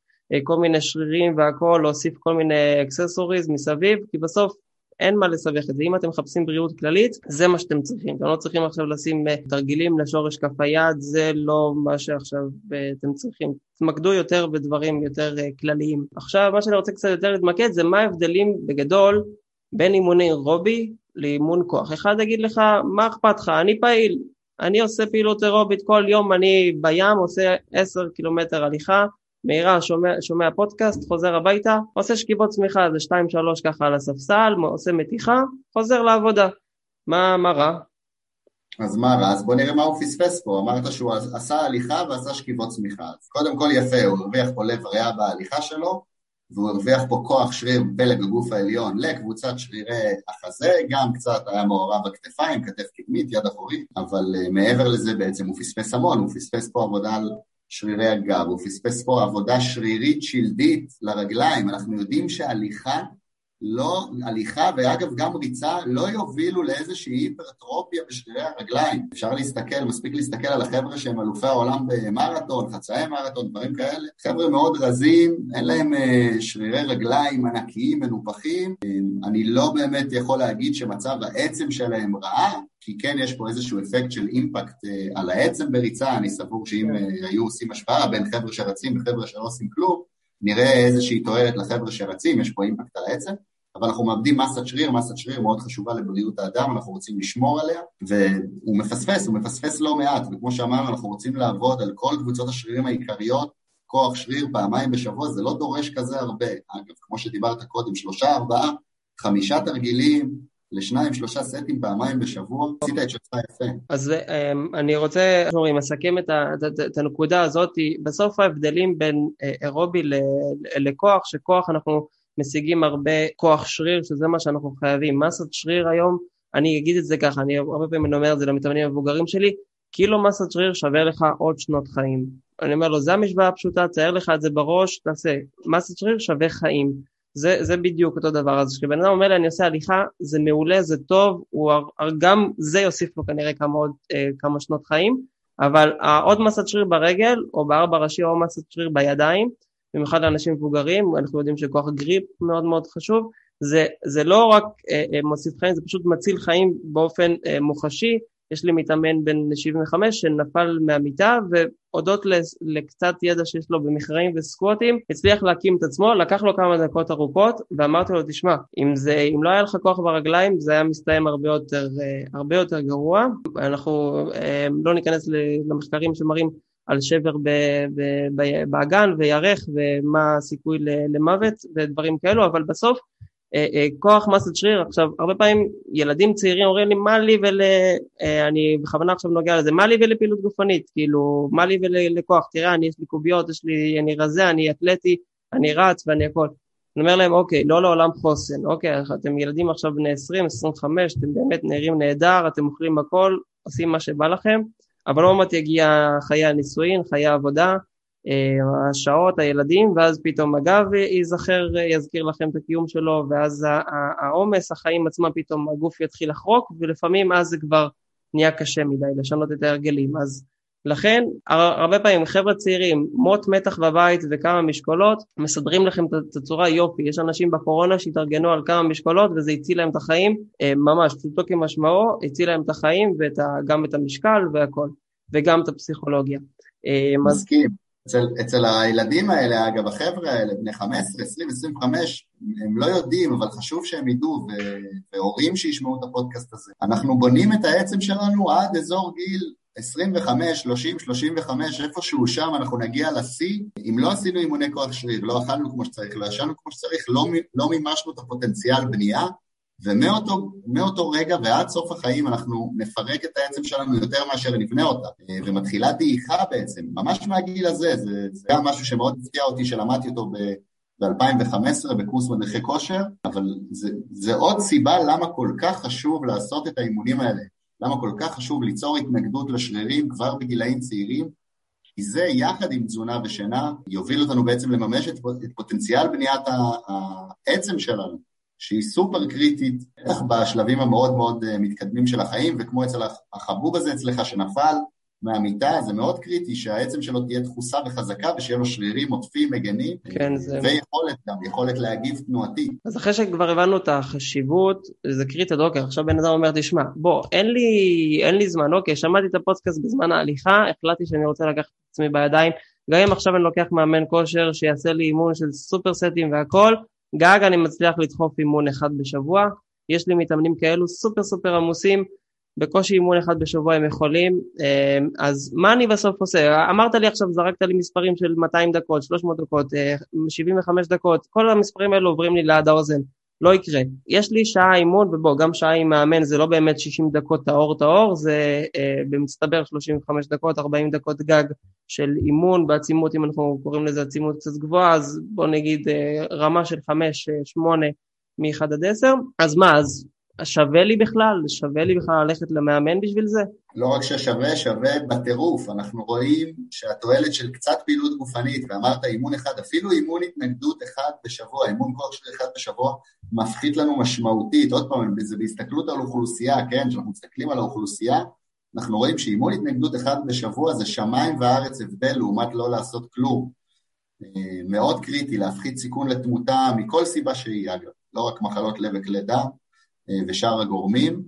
כל מיני שרירים והכל, להוסיף כל מיני אקססוריז מסביב, כי בסוף אין מה לסבך את זה, אם אתם מחפשים בריאות כללית, זה מה שאתם צריכים, אתם לא צריכים עכשיו לשים אה, תרגילים לשורש כף היד, זה לא מה שעכשיו אה, אתם צריכים, תתמקדו יותר בדברים יותר כלליים. עכשיו מה שאני רוצה קצת יותר להתמקד זה מה ההבדלים בגדול בין אימוני רובי לאימון כוח. אחד יגיד לך, מה אכפת לך, אני פעיל, אני עושה פעילות אירובית כל יום, אני בים עושה 10 קילומטר הליכה, מהירה שומע, שומע פודקאסט, חוזר הביתה, עושה שכיבות צמיחה, זה 2-3 ככה על הספסל, עושה מתיחה, חוזר לעבודה. מה, מה רע? אז מה רע? אז בוא נראה מה הוא פספס פה. אמרת שהוא עשה הליכה ועשה שכיבות צמיחה. אז קודם כל יפה, הוא הרוויח פה לב ריאה בהליכה שלו, והוא הרוויח פה כוח שריר פלג הגוף העליון לקבוצת שרירי החזה, גם קצת היה מעורב הכתפיים, כתף קדמית, יד אחורית, אבל uh, מעבר לזה בעצם הוא פספס המון, הוא פספס פה עבודה על שרירי הגב, הוא פספס פה עבודה שרירית שלדית לרגליים, אנחנו יודעים שהליכה לא, הליכה ואגב גם ריצה לא יובילו לאיזושהי היפרטרופיה בשרירי הרגליים. אפשר להסתכל, מספיק להסתכל על החבר'ה שהם אלופי העולם במרתון, חצאי מרתון, דברים כאלה. חבר'ה מאוד רזים, אין להם אה, שרירי רגליים ענקיים, מנופחים. אה, אני לא באמת יכול להגיד שמצב העצם שלהם רעה, כי כן יש פה איזשהו אפקט של אימפקט אה, על העצם בריצה, אני סבור שאם היו עושים השוואה בין חבר'ה שרצים וחבר'ה שלא עושים כלום, נראה איזושהי תועלת לחבר'ה שרצים, יש פה אימפקט על העצם. אבל אנחנו מאבדים מסת שריר, מסת שריר מאוד חשובה לבריאות האדם, אנחנו רוצים לשמור עליה, והוא מפספס, הוא מפספס לא מעט, וכמו שאמרנו, אנחנו רוצים לעבוד על כל קבוצות השרירים העיקריות, כוח שריר פעמיים בשבוע, זה לא דורש כזה הרבה. אגב, כמו שדיברת קודם, שלושה, ארבעה, חמישה תרגילים, לשניים, שלושה סטים פעמיים בשבוע, עשית את שלך יפה. אז אמ, אני רוצה, אסכם את, את, את הנקודה הזאת, בסוף ההבדלים בין אה, אירובי לכוח, שכוח אנחנו משיגים הרבה כוח שריר, שזה מה שאנחנו חייבים. מסת שריר היום, אני אגיד את זה ככה, אני הרבה פעמים אומר את זה למתאמנים המבוגרים שלי, קילו מסת שריר שווה לך עוד שנות חיים. אני אומר לו, זו המשוואה הפשוטה, צייר לך את זה בראש, תעשה. מסת שריר שווה חיים. זה, זה בדיוק אותו דבר. אז כשבן אדם אומר לי, אני עושה הליכה, זה מעולה, זה טוב, הוא, גם זה יוסיף לו כנראה כמה, עוד, אה, כמה שנות חיים, אבל העוד מסת שריר ברגל, או בארבע ראשי, או מסת שריר בידיים, במיוחד לאנשים מבוגרים, אנחנו יודעים שכוח גריפ מאוד מאוד חשוב, זה, זה לא רק אה, אה, מוסיף חיים, זה פשוט מציל חיים באופן אה, מוחשי. יש לי מתאמן בן 75 שנפל מהמיטה והודות לקצת ידע שיש לו במכרעים וסקווטים הצליח להקים את עצמו, לקח לו כמה דקות ארוכות ואמרתי לו תשמע אם, זה, אם לא היה לך כוח ברגליים זה היה מסתיים הרבה יותר, אה, הרבה יותר גרוע, אנחנו אה, לא ניכנס למחקרים שמראים על שבר באגן וירך ומה הסיכוי למוות ודברים כאלו, אבל בסוף אה, אה, כוח מסת שריר, עכשיו הרבה פעמים ילדים צעירים אומרים לי מה לי ול... אה, אני בכוונה עכשיו נוגע לזה, מה לי ולפעילות גופנית, כאילו מה לי ולכוח, תראה אני יש לי קוביות, יש לי, אני רזה, אני אתלטי, אני רץ ואני הכל. אני אומר להם אוקיי, לא לעולם חוסן, אוקיי, אתם ילדים עכשיו בני 20, 25, אתם באמת נראים נהדר, אתם אוכלים הכל, עושים מה שבא לכם, אבל עוד מעט יגיע חיי הנישואין, חיי העבודה, אה, השעות, הילדים, ואז פתאום הגב ייזכר, יזכיר לכם את הקיום שלו, ואז העומס, החיים עצמם, פתאום הגוף יתחיל לחרוק, ולפעמים אז זה כבר נהיה קשה מדי לשנות את ההרגלים. אז לכן, הרבה פעמים חבר'ה צעירים, מוט מתח בבית וכמה משקולות, מסדרים לכם את הצורה יופי. יש אנשים בקורונה שהתארגנו על כמה משקולות וזה הציל להם את החיים, אה, ממש, פשוטו כמשמעו, הציל להם את החיים וגם את המשקל והכל, וגם את הפסיכולוגיה. אה, מסכים. אצל, אצל הילדים האלה, אגב, החבר'ה האלה, בני 15, 20, 25, הם לא יודעים, אבל חשוב שהם ידעו, והורים שישמעו את הפודקאסט הזה. אנחנו בונים את העצם שלנו עד אזור גיל 25, 30, 35, איפשהו שם אנחנו נגיע לשיא. אם לא עשינו אימוני כוח שריר, לא אכלנו כמו שצריך, לא ישנו כמו שצריך, לא, לא מימשנו את הפוטנציאל בנייה, ומאותו רגע ועד סוף החיים אנחנו נפרק את העצם שלנו יותר מאשר נבנה אותה, ומתחילה דעיכה בעצם, ממש מהגיל הזה, זה, זה גם משהו שמאוד הפתיע אותי שלמדתי אותו ב-2015 בקורס מדריכי כושר, אבל זה, זה עוד סיבה למה כל כך חשוב לעשות את האימונים האלה. למה כל כך חשוב ליצור התנגדות לשרירים כבר בגילאים צעירים, כי זה יחד עם תזונה ושינה יוביל אותנו בעצם לממש את, את פוטנציאל בניית העצם שלנו, שהיא סופר קריטית, איך בשלבים המאוד מאוד אה, מתקדמים של החיים, וכמו אצל החבוב הזה אצלך שנפל, מהמיטה, זה מאוד קריטי שהעצם שלו תהיה דחוסה וחזקה ושיהיה לו שרירים עוטפים, מגנים, כן, זה... ויכולת גם, יכולת להגיב תנועתי. אז אחרי שכבר הבנו את החשיבות, זה קריטי, אוקיי, עכשיו בן אדם אומר, תשמע, בוא, אין לי, אין לי זמן, אוקיי, שמעתי את הפודקאסט בזמן ההליכה, החלטתי שאני רוצה לקחת את עצמי בידיים, גם אם עכשיו אני לוקח מאמן כושר שיעשה לי אימון של סופר סטים והכל, גג אני מצליח לדחוף אימון אחד בשבוע, יש לי מתאמנים כאלו סופר סופר עמוסים, בקושי אימון אחד בשבוע הם יכולים, אמ, אז מה אני בסוף עושה? אמרת לי עכשיו, זרקת לי מספרים של 200 דקות, 300 דקות, 75 אה, דקות, כל המספרים האלו עוברים לי ליד האוזן, לא יקרה. יש לי שעה אימון, ובוא, גם שעה עם מאמן זה לא באמת 60 דקות טהור טהור, זה אה, במצטבר 35 דקות, 40 דקות גג של אימון בעצימות, אם אנחנו קוראים לזה עצימות קצת גבוהה, אז בוא נגיד אה, רמה של 5-8 מ-1 עד 10, אז מה, אז שווה לי בכלל? שווה לי בכלל ללכת למאמן בשביל זה? לא רק ששווה, שווה בטירוף. אנחנו רואים שהתועלת של קצת פעילות גופנית, ואמרת אימון אחד, אפילו אימון התנגדות אחד בשבוע, אימון כוח של אחד בשבוע, מפחית לנו משמעותית. עוד פעם, זה בהסתכלות על אוכלוסייה, כן? כשאנחנו מסתכלים על האוכלוסייה, אנחנו רואים שאימון התנגדות אחד בשבוע זה שמיים וארץ הבדל לעומת לא לעשות כלום. אה, מאוד קריטי להפחית סיכון לתמותה מכל סיבה שהיא, אגב, לא רק מחלות לב וכלי דם, ושאר הגורמים,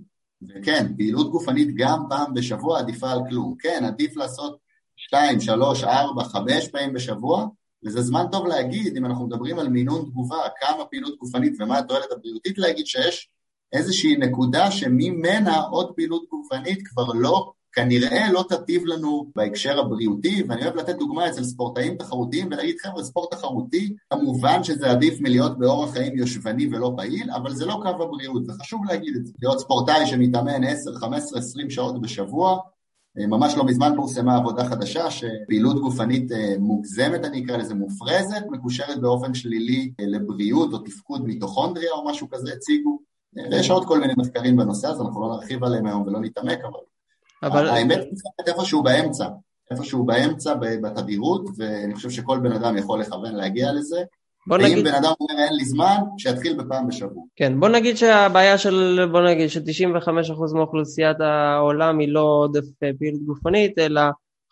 וכן, פעילות גופנית גם פעם בשבוע עדיפה על כלום. כן, עדיף לעשות שתיים, שלוש, ארבע, חמש פעמים בשבוע, וזה זמן טוב להגיד, אם אנחנו מדברים על מינון תגובה, כמה פעילות גופנית ומה התועלת הבריאותית, להגיד שיש איזושהי נקודה שממנה עוד פעילות גופנית כבר לא כנראה לא תטיב לנו בהקשר הבריאותי, ואני אוהב לתת דוגמה אצל ספורטאים תחרותיים ולהגיד חבר'ה, ספורט תחרותי, כמובן שזה עדיף מלהיות באורח חיים יושבני ולא פעיל, אבל זה לא קו הבריאות, זה חשוב להגיד את זה. להיות ספורטאי שמתאמן 10, 15, 20 שעות בשבוע, אה, ממש לא מזמן פורסמה עבודה חדשה שפעילות גופנית אה, מוגזמת, אני אקרא לזה מופרזת, מקושרת באופן שלילי אה, לבריאות או תפקוד מיטוכונדריה או משהו כזה, הציגו. ויש עוד כל מיני מחקרים בנושא הזה, אנחנו לא נרחיב עליהם היום ולא נתעמק, אבל אבל... האמת היא איפשהו באמצע, איפשהו באמצע בתדירות, ואני חושב שכל בן אדם יכול לכוון להגיע לזה. בוא נגיד... ואם בן אדם אומר אין לי זמן, שיתחיל בפעם בשבוע. כן, בוא נגיד שהבעיה של, בוא נגיד ש-95% מאוכלוסיית העולם היא לא עודף אה, פעילות גופנית, אלא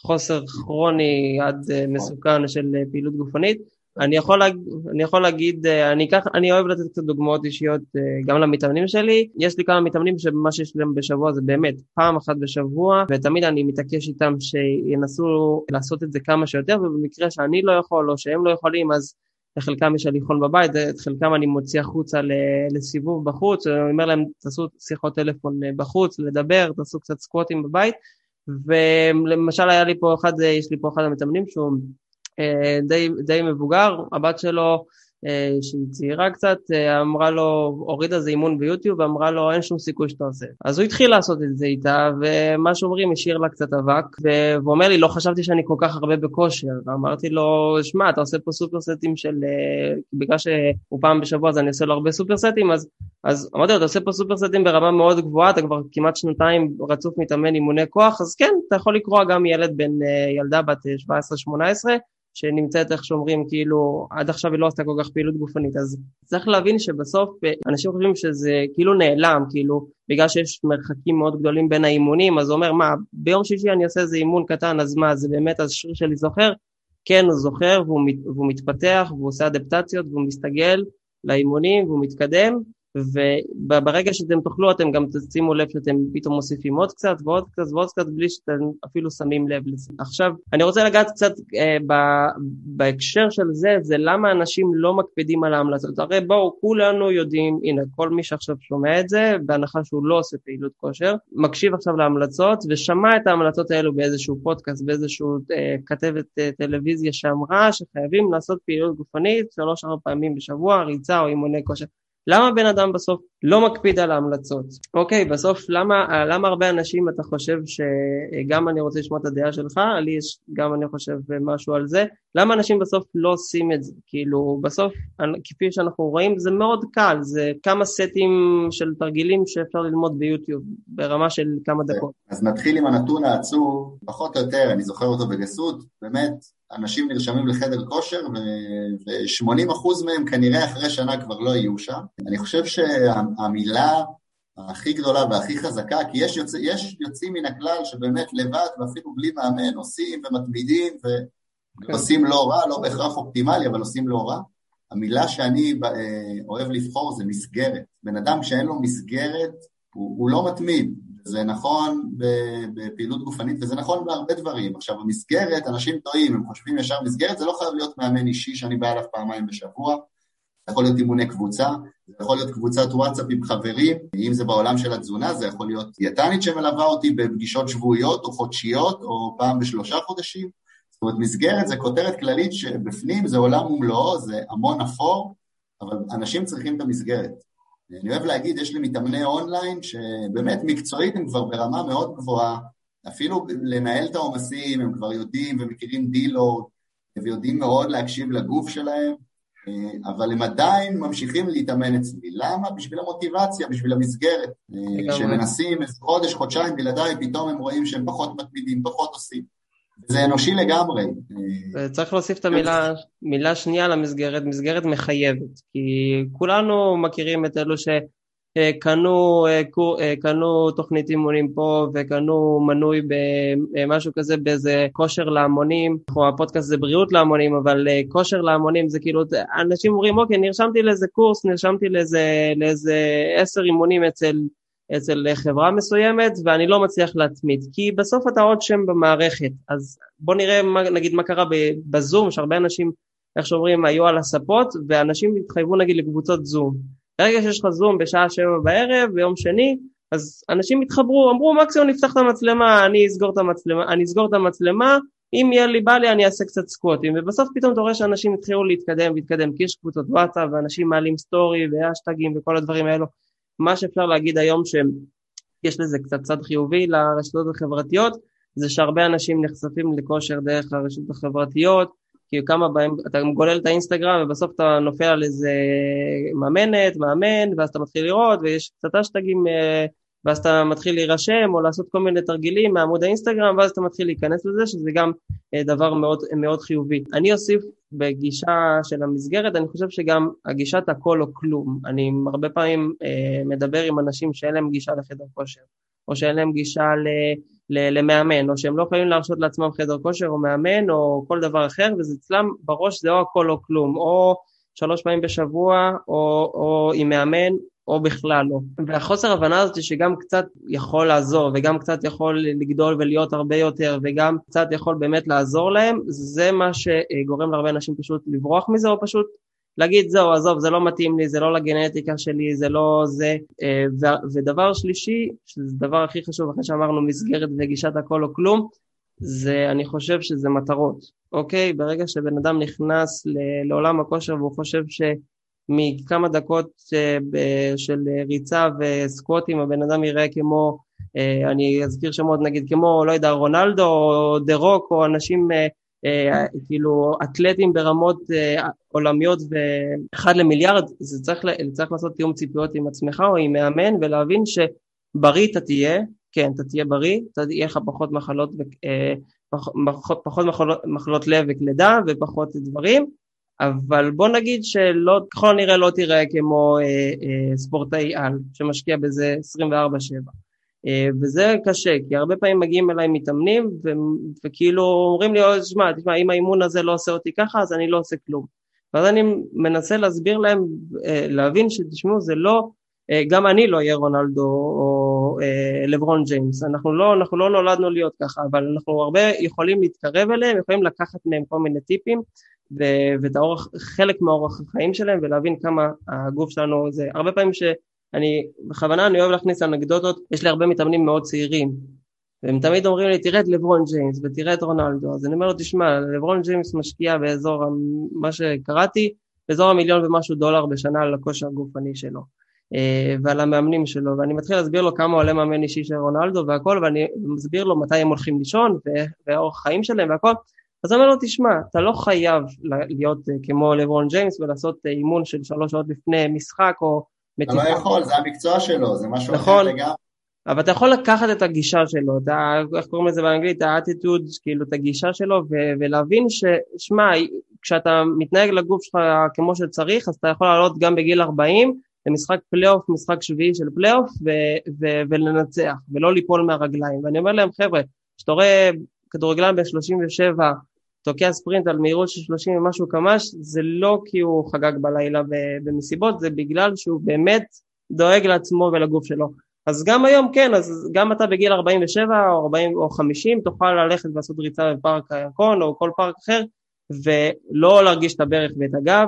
חוסר כרוני עד אה. מסוכן של אה, פעילות גופנית. אני יכול, להג... אני יכול להגיד, אה, אני, כך, אני אוהב לתת קצת דוגמאות אישיות אה, גם למתאמנים שלי. יש לי כמה מתאמנים שמה שיש להם בשבוע זה באמת פעם אחת בשבוע, ותמיד אני מתעקש איתם שינסו לעשות את זה כמה שיותר, ובמקרה שאני לא יכול או שהם לא יכולים, אז לחלקם יש הליכון בבית, את חלקם אני מוציא החוצה לסיבוב בחוץ, אני אומר להם תעשו שיחות טלפון אה, בחוץ, לדבר, תעשו קצת סקווטים בבית, ולמשל היה לי פה אחד, יש לי פה אחד המתאמנים שהוא די, די מבוגר, הבת שלו אה, שהיא צעירה קצת, אה, אמרה לו, הורידה איזה אימון ביוטיוב ואמרה לו אין שום סיכוי שאתה עושה. אז הוא התחיל לעשות את זה איתה, ומה שאומרים, השאיר לה קצת אבק, והוא אומר לי, לא חשבתי שאני כל כך הרבה בכושר. ואמרתי לו, שמע, אתה עושה פה סופר סטים של, בגלל שהוא פעם בשבוע אז אני עושה לו הרבה סופר סטים, אז, אז אמרתי לו, אתה עושה פה סופר סטים ברמה מאוד גבוהה, אתה כבר כמעט שנתיים רצוף מתאמן אימוני כוח, אז כן, אתה יכול לקרוא גם ילד בן, ילדה בת 17-18, שנמצאת איך שאומרים כאילו עד עכשיו היא לא עשתה כל כך פעילות גופנית. אז צריך להבין שבסוף אנשים חושבים שזה כאילו נעלם כאילו בגלל שיש מרחקים מאוד גדולים בין האימונים אז הוא אומר מה ביום שישי אני עושה איזה אימון קטן אז מה זה באמת השריר שלי זוכר? כן הוא זוכר והוא, והוא מתפתח והוא עושה אדפטציות והוא מסתגל לאימונים והוא מתקדם וברגע שאתם תאכלו אתם גם תשימו לב שאתם פתאום מוסיפים עוד קצת ועוד קצת ועוד קצת בלי שאתם אפילו שמים לב לזה. עכשיו, אני רוצה לגעת קצת אה, ב, בהקשר של זה, זה למה אנשים לא מקפידים על ההמלצות. הרי בואו, כולנו יודעים, הנה, כל מי שעכשיו שומע את זה, בהנחה שהוא לא עושה פעילות כושר, מקשיב עכשיו להמלצות ושמע את ההמלצות האלו באיזשהו פודקאסט, באיזשהו אה, כתבת אה, טלוויזיה שאמרה שחייבים לעשות פעילות גופנית שלוש-ארבע פעמים בשבוע, ריצה או אימוני כושר. למה בן אדם בסוף לא מקפיד על ההמלצות? אוקיי, בסוף למה, למה הרבה אנשים אתה חושב שגם אני רוצה לשמוע את הדעה שלך, לי יש גם אני חושב משהו על זה, למה אנשים בסוף לא עושים את זה? כאילו בסוף כפי שאנחנו רואים זה מאוד קל, זה כמה סטים של תרגילים שאפשר ללמוד ביוטיוב ברמה של כמה דקות. אז נתחיל עם הנתון העצוב, פחות או יותר, אני זוכר אותו בגסות, באמת אנשים נרשמים לחדר כושר ו-80% מהם כנראה אחרי שנה כבר לא יהיו שם. אני חושב שהמילה הכי גדולה והכי חזקה, כי יש, יוצא, יש יוצאים מן הכלל שבאמת לבד ואפילו בלי מאמן עושים ומתמידים ועושים כן. לא רע, לא בהכרח אופטימלי, אבל עושים לא רע. המילה שאני אה, אוהב לבחור זה מסגרת. בן אדם שאין לו מסגרת, הוא, הוא לא מתמיד. זה נכון בפעילות גופנית וזה נכון בהרבה דברים. עכשיו, המסגרת, אנשים טועים, הם חושבים ישר מסגרת, זה לא חייב להיות מאמן אישי שאני בא אליו פעמיים בשבוע, זה יכול להיות אימוני קבוצה, זה יכול להיות קבוצת וואטסאפ עם חברים, אם זה בעולם של התזונה, זה יכול להיות דיאטנית שמלווה אותי בפגישות שבועיות או חודשיות או פעם בשלושה חודשים. זאת אומרת, מסגרת זה כותרת כללית שבפנים זה עולם ומלואו, זה המון אפור, אבל אנשים צריכים את המסגרת. אני אוהב להגיד, יש לי מתאמני אונליין שבאמת מקצועית הם כבר ברמה מאוד גבוהה, אפילו לנהל את העומסים, הם כבר יודעים ומכירים דילו, ויודעים מאוד להקשיב לגוף שלהם, אה, אבל הם עדיין ממשיכים להתאמן אצלי. למה? בשביל המוטיבציה, בשביל המסגרת. אה, שמנסים איזה חודש, חודשיים בלעדיי, פתאום הם רואים שהם פחות מתמידים, פחות עושים. זה אנושי לגמרי. אה, צריך להוסיף את המילה מילה שנייה למסגרת, מסגרת מחייבת. כי כולנו מכירים את אלו ש... קנו, אה, קנו תוכנית אימונים פה וקנו מנוי במשהו כזה באיזה כושר להמונים, אנחנו הפודקאסט זה בריאות להמונים, אבל אה, כושר להמונים זה כאילו, אנשים אומרים אוקיי נרשמתי לאיזה קורס, נרשמתי לאיזה עשר אימונים אצל, אצל חברה מסוימת ואני לא מצליח להתמיד, כי בסוף אתה עוד שם במערכת, אז בוא נראה מה, נגיד מה קרה בזום, שהרבה אנשים איך שאומרים היו על הספות ואנשים התחייבו נגיד לקבוצות זום. ברגע שיש לך זום בשעה שבע בערב, ביום שני, אז אנשים התחברו, אמרו מקסימום נפתח את המצלמה, אני אסגור את המצלמה, אני אסגור את המצלמה, אם יהיה לי בא לי אני אעשה קצת סקווטים, ובסוף פתאום אתה רואה שאנשים התחילו להתקדם ולהתקדם, כי יש קבוצות וואטסאפ ואנשים מעלים סטורי ואשטגים וכל הדברים האלו, מה שאפשר להגיד היום שיש לזה קצת צד חיובי לרשתות החברתיות, זה שהרבה אנשים נחשפים לכושר דרך הרשתות החברתיות, כאילו כמה בהם, אתה גולל את האינסטגרם ובסוף אתה נופל על איזה מאמנת, מאמן, ואז אתה מתחיל לראות ויש קצת אשטגים, אה, ואז אתה מתחיל להירשם או לעשות כל מיני תרגילים מעמוד האינסטגרם ואז אתה מתחיל להיכנס לזה שזה גם אה, דבר מאוד, מאוד חיובי. אני אוסיף בגישה של המסגרת, אני חושב שגם הגישת הכל או כלום. אני הרבה פעמים אה, מדבר עם אנשים שאין להם גישה לחדר כושר, או שאין להם גישה ל... למאמן, או שהם לא יכולים להרשות לעצמם חדר כושר או מאמן או כל דבר אחר, וזה אצלם בראש זה או הכל או כלום, או שלוש פעמים בשבוע, או, או עם מאמן, או בכלל לא. והחוסר הבנה הזאת שגם קצת יכול לעזור, וגם קצת יכול לגדול ולהיות הרבה יותר, וגם קצת יכול באמת לעזור להם, זה מה שגורם להרבה אנשים פשוט לברוח מזה, או פשוט להגיד זהו עזוב זה לא מתאים לי זה לא לגנטיקה שלי זה לא זה. אה, ודבר שלישי שזה הדבר הכי חשוב אחרי שאמרנו מסגרת וגישת הכל או כלום זה אני חושב שזה מטרות. אוקיי? ברגע שבן אדם נכנס לעולם הכושר והוא חושב שמכמה דקות אה, של ריצה וסקווטים הבן אדם יראה כמו אה, אני אזכיר שמות נגיד כמו לא יודע רונלדו או דה רוק או אנשים אה, כאילו אתלטים ברמות עולמיות ואחד למיליארד, זה צריך, צריך לעשות תיאום ציפיות עם עצמך או עם מאמן ולהבין שבריא אתה תהיה, כן אתה תהיה בריא, אתה יהיה לך פחות מחלות, פחות, פחות מחלות, מחלות לב וכלידה ופחות דברים, אבל בוא נגיד שלא, ככל הנראה לא תראה כמו אה, אה, ספורטאי על שמשקיע בזה 24/7. אה, וזה קשה, כי הרבה פעמים מגיעים אליי מתאמנים ו- וכאילו אומרים לי, שמע, תשמע, אם האימון הזה לא עושה אותי ככה, אז אני לא עושה כלום. ואז אני מנסה להסביר להם, אה, להבין שתשמעו, זה לא, גם אני לא אהיה רונלדו או לברון ג'יימס, אנחנו לא, אנחנו לא נולדנו להיות ככה, אבל אנחנו הרבה יכולים להתקרב אליהם, יכולים לקחת מהם כל מיני טיפים ואת האורח, חלק מהאורח החיים שלהם ולהבין כמה הגוף שלנו זה, הרבה פעמים ש... אני, בכוונה אני אוהב להכניס אנקדוטות, יש לי הרבה מתאמנים מאוד צעירים, והם תמיד אומרים לי, תראה את לברון ג'יימס ותראה את רונלדו, אז אני אומר לו, תשמע, לברון ג'יימס משקיע באזור, מה שקראתי, באזור המיליון ומשהו דולר בשנה על הכושר הגופני שלו, אה, ועל המאמנים שלו, ואני מתחיל להסביר לו כמה עולה מאמן אישי של רונלדו והכל, ואני מסביר לו מתי הם הולכים לישון, ואורח חיים שלהם והכל, אז אני אומר לו, תשמע, אתה לא חייב להיות אה, כמו לברון ג'יימס ולעשות אה, אימון של שלוש שעות לפני משחק, או אתה לא יכול, זה המקצוע שלו, זה משהו נכון, אחר לגמרי. אבל אתה יכול לקחת את הגישה שלו, את ה, איך קוראים לזה באנגלית, האטיטוד, כאילו את הגישה שלו, ו- ולהבין ששמע, כשאתה מתנהג לגוף שלך כמו שצריך, אז אתה יכול לעלות גם בגיל 40, למשחק פלייאוף, משחק שביעי של פלייאוף, ולנצח, ולא ליפול מהרגליים. ואני אומר להם, חבר'ה, כשאתה רואה כדורגלן בן 37 תוקע ספרינט על מהירות של 30 ומשהו קמ"ש, זה לא כי הוא חגג בלילה במסיבות, זה בגלל שהוא באמת דואג לעצמו ולגוף שלו. אז גם היום כן, אז גם אתה בגיל 47 או 40 או 50 תוכל ללכת ולעשות ריצה בפארק הירקון או כל פארק אחר ולא להרגיש את הברך ואת הגב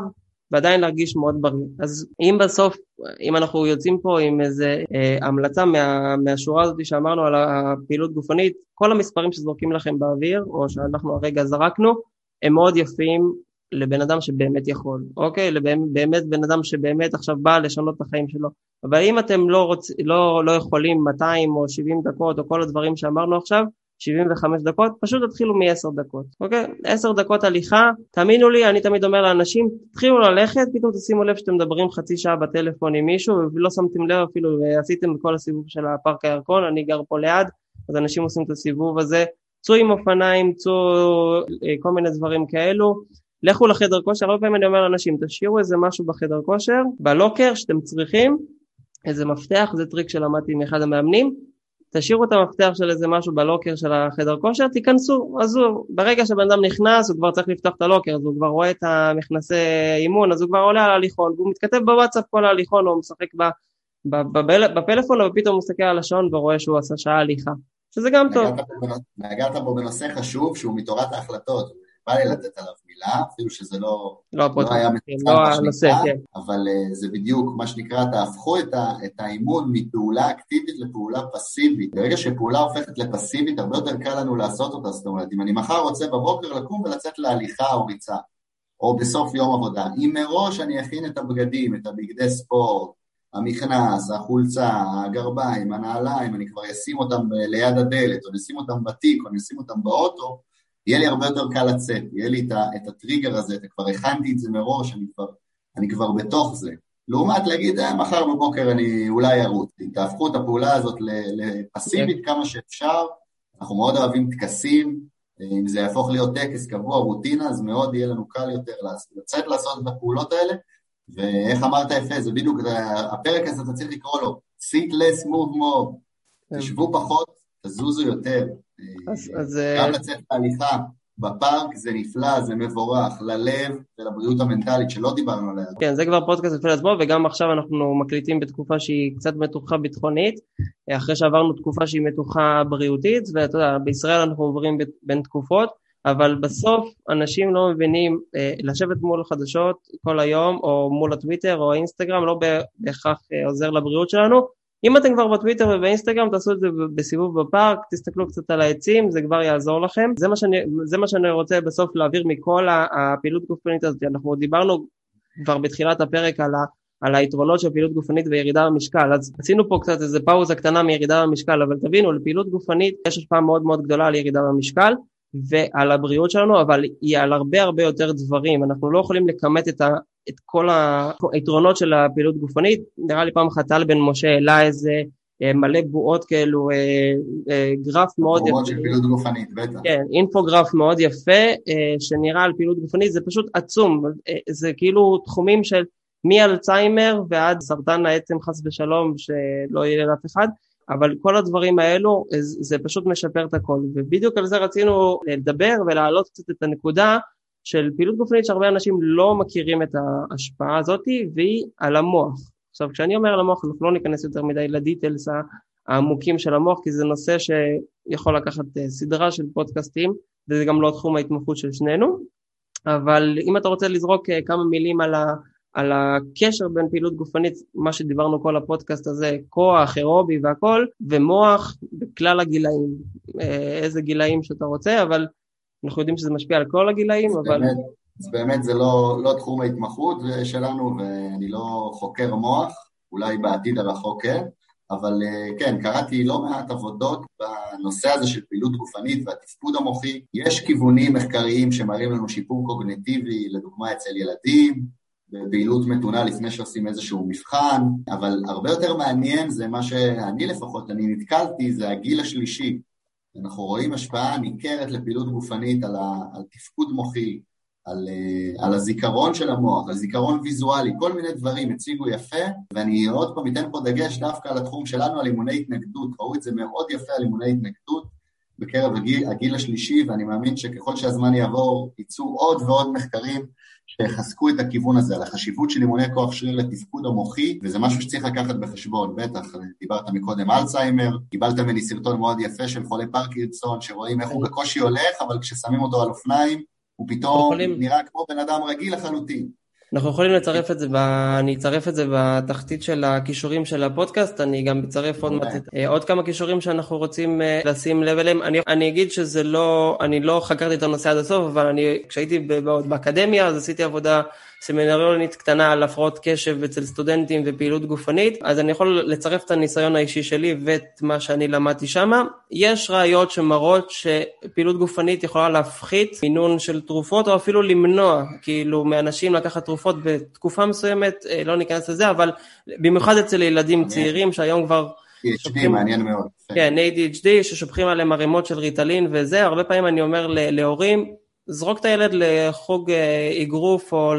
ועדיין להרגיש מאוד בריא. אז אם בסוף, אם אנחנו יוצאים פה עם איזה אה, המלצה מה, מהשורה הזאת שאמרנו על הפעילות גופנית, כל המספרים שזורקים לכם באוויר, או שאנחנו הרגע זרקנו, הם מאוד יפים לבן אדם שבאמת יכול, אוקיי? באמת בן אדם שבאמת עכשיו בא לשנות את החיים שלו. אבל אם אתם לא, רוצ, לא, לא יכולים 200 או 70 דקות או כל הדברים שאמרנו עכשיו, 75 דקות, פשוט תתחילו מ-10 דקות, אוקיי? 10 דקות הליכה, תאמינו לי, אני תמיד אומר לאנשים, תתחילו ללכת, פתאום תשימו לב שאתם מדברים חצי שעה בטלפון עם מישהו, ולא שמתם לב אפילו, ועשיתם את כל הסיבוב של הפארק הירקון, אני גר פה ליד, אז אנשים עושים את הסיבוב הזה, צאו עם אופניים, צאו אה, כל מיני דברים כאלו, לכו לחדר כושר, הרבה פעמים אני אומר לאנשים, תשאירו איזה משהו בחדר כושר, בלוקר שאתם צריכים, איזה מפתח, זה טריק שלמדתי מאחד המאמנים, תשאירו את המפתח של איזה משהו בלוקר של החדר כושר, תיכנסו, עזוב, ברגע שבן אדם נכנס הוא כבר צריך לפתוח את הלוקר, אז הוא כבר רואה את המכנסי אימון, אז הוא כבר עולה על ההליכון, והוא מתכתב בוואטסאפ כל ההליכון, הוא משחק ב, ב, ב, בפלאפון, ופתאום הוא מסתכל על השעון ורואה שהוא עשה שעה הליכה, שזה גם טוב. נגעת פה בנושא חשוב שהוא מתורת ההחלטות, בא לי לתת עליו מילה, אפילו שזה לא, לא, לא היה מצוין, לא הנושא, כן. אבל uh, זה בדיוק מה שנקרא, תהפכו את, ה, את האימון מפעולה אקטיבית לפעולה פסיבית. ברגע שפעולה הופכת לפסיבית, הרבה יותר קל לנו לעשות אותה. זאת אומרת, אם אני מחר רוצה בבוקר לקום ולצאת להליכה או ריצה, או בסוף יום עבודה, אם מראש אני אכין את הבגדים, את הבגדי ספורט, המכנס, החולצה, הגרביים, הנעליים, אני כבר אשים אותם ליד הדלת, או נשים אותם בתיק, או אני אשים אותם באוטו, יהיה לי הרבה יותר קל לצאת, יהיה לי את הטריגר הזה, כבר הכנתי את זה מראש, אני כבר, אני כבר בתוך זה. לעומת להגיד, אה, מחר בבוקר אני אולי ארוץ. תהפכו את הפעולה הזאת לפסיבית כן. כמה שאפשר, אנחנו מאוד אוהבים טקסים, אם זה יהפוך להיות טקס קבוע, רוטינה, אז מאוד יהיה לנו קל יותר לצאת לעשות את הפעולות האלה, ואיך אמרת יפה, זה בדיוק, הפרק הזה אתה צריך לקרוא לו, sit less move more, כן. תשבו פחות, תזוזו יותר. אז, אז... גם לצאת להליכה בפארק זה נפלא, זה מבורך, ללב ולבריאות המנטלית שלא דיברנו עליה. כן, זה כבר פודקאסט בפני עצמו, וגם עכשיו אנחנו מקליטים בתקופה שהיא קצת מתוחה ביטחונית, אחרי שעברנו תקופה שהיא מתוחה בריאותית, ואתה יודע, בישראל אנחנו עוברים בין תקופות, אבל בסוף אנשים לא מבינים אה, לשבת מול חדשות כל היום, או מול הטוויטר או האינסטגרם, לא בהכרח אה, עוזר לבריאות שלנו, אם אתם כבר בטוויטר ובאינסטגרם תעשו את זה בסיבוב בפארק, תסתכלו קצת על העצים, זה כבר יעזור לכם. זה מה שאני, זה מה שאני רוצה בסוף להעביר מכל הפעילות גופנית הזאת. אנחנו דיברנו כבר בתחילת הפרק על, ה, על היתרונות של פעילות גופנית וירידה במשקל, אז עשינו פה קצת איזה פאוזה קטנה מירידה במשקל, אבל תבינו, לפעילות גופנית יש השפעה מאוד מאוד גדולה על ירידה במשקל. ועל הבריאות שלנו, אבל היא על הרבה הרבה יותר דברים. אנחנו לא יכולים לכמת את, את כל היתרונות של הפעילות גופנית. נראה לי פעם אחת טל בן משה העלה איזה אה, מלא בועות כאלו, אה, אה, גרף מאוד יפה. בועות של פעילות גופנית, בטח. כן, אינפוגרף מאוד יפה, שנראה על פעילות גופנית, זה פשוט עצום. זה כאילו תחומים של מאלצהיימר ועד סרטן העצם חס ושלום, שלא יהיה לאף אחד. אבל כל הדברים האלו זה פשוט משפר את הכל ובדיוק על זה רצינו לדבר ולהעלות קצת את הנקודה של פעילות גופנית שהרבה אנשים לא מכירים את ההשפעה הזאת והיא על המוח. עכשיו כשאני אומר על המוח אנחנו לא ניכנס יותר מדי לדיטלס העמוקים של המוח כי זה נושא שיכול לקחת אה, סדרה של פודקאסטים וזה גם לא תחום ההתמחות של שנינו אבל אם אתה רוצה לזרוק אה, כמה מילים על ה... על הקשר בין פעילות גופנית, מה שדיברנו כל הפודקאסט הזה, כוח, אירובי והכל, ומוח בכלל הגילאים, אה, איזה גילאים שאתה רוצה, אבל אנחנו יודעים שזה משפיע על כל הגילאים, אז אבל... באמת, אז באמת זה לא, לא תחום ההתמחות שלנו, ואני לא חוקר מוח, אולי בעתיד הרחוק כן, אבל אה, כן, קראתי לא מעט עבודות בנושא הזה של פעילות גופנית והתפקוד המוחי. יש כיוונים מחקריים שמראים לנו שיפור קוגנטיבי, לדוגמה אצל ילדים, בפעילות מתונה לפני שעושים איזשהו מבחן, אבל הרבה יותר מעניין זה מה שאני לפחות, אני נתקלתי, זה הגיל השלישי. אנחנו רואים השפעה ניכרת לפעילות גופנית על, ה, על תפקוד מוחי, על, על הזיכרון של המוח, על זיכרון ויזואלי, כל מיני דברים הציגו יפה, ואני עוד פעם אתן פה דגש דווקא על התחום שלנו, על אימוני התנגדות, ראו את זה מאוד יפה על אימוני התנגדות בקרב הגיל, הגיל השלישי, ואני מאמין שככל שהזמן יעבור יצאו עוד ועוד מחקרים שיחזקו את הכיוון הזה, על החשיבות של אימוני כוח שריר לתפקוד המוחי, וזה משהו שצריך לקחת בחשבון, בטח, דיברת מקודם אלצהיימר, קיבלת ממני סרטון מאוד יפה של חולי פרקינסון, שרואים איך הוא בקושי הולך, אבל כששמים אותו על אופניים, הוא פתאום יכולים... נראה כמו בן אדם רגיל לחלוטין. אנחנו יכולים לצרף את זה, ב... אני אצרף את זה בתחתית של הכישורים של הפודקאסט, אני גם אצרף עוד, מעט, אה, עוד כמה כישורים שאנחנו רוצים אה, לשים לב אליהם. אני, אני אגיד שזה לא, אני לא חקרתי את הנושא עד הסוף, אבל אני, כשהייתי באקדמיה אז עשיתי עבודה סמינריונית קטנה על הפרעות קשב אצל סטודנטים ופעילות גופנית, אז אני יכול לצרף את הניסיון האישי שלי ואת מה שאני למדתי שם. יש ראיות שמראות שפעילות גופנית יכולה להפחית מינון של תרופות או אפילו למנוע כאילו מאנשים לקחת תרופות בתקופה מסוימת, אה, לא ניכנס לזה, אבל במיוחד אצל ילדים צעירים שהיום כבר... ADHD מעניין מאוד. כן, ADHD ששופכים עליהם ערימות של ריטלין וזה, הרבה פעמים אני אומר להורים, זרוק את הילד לחוג אה, אגרוף או,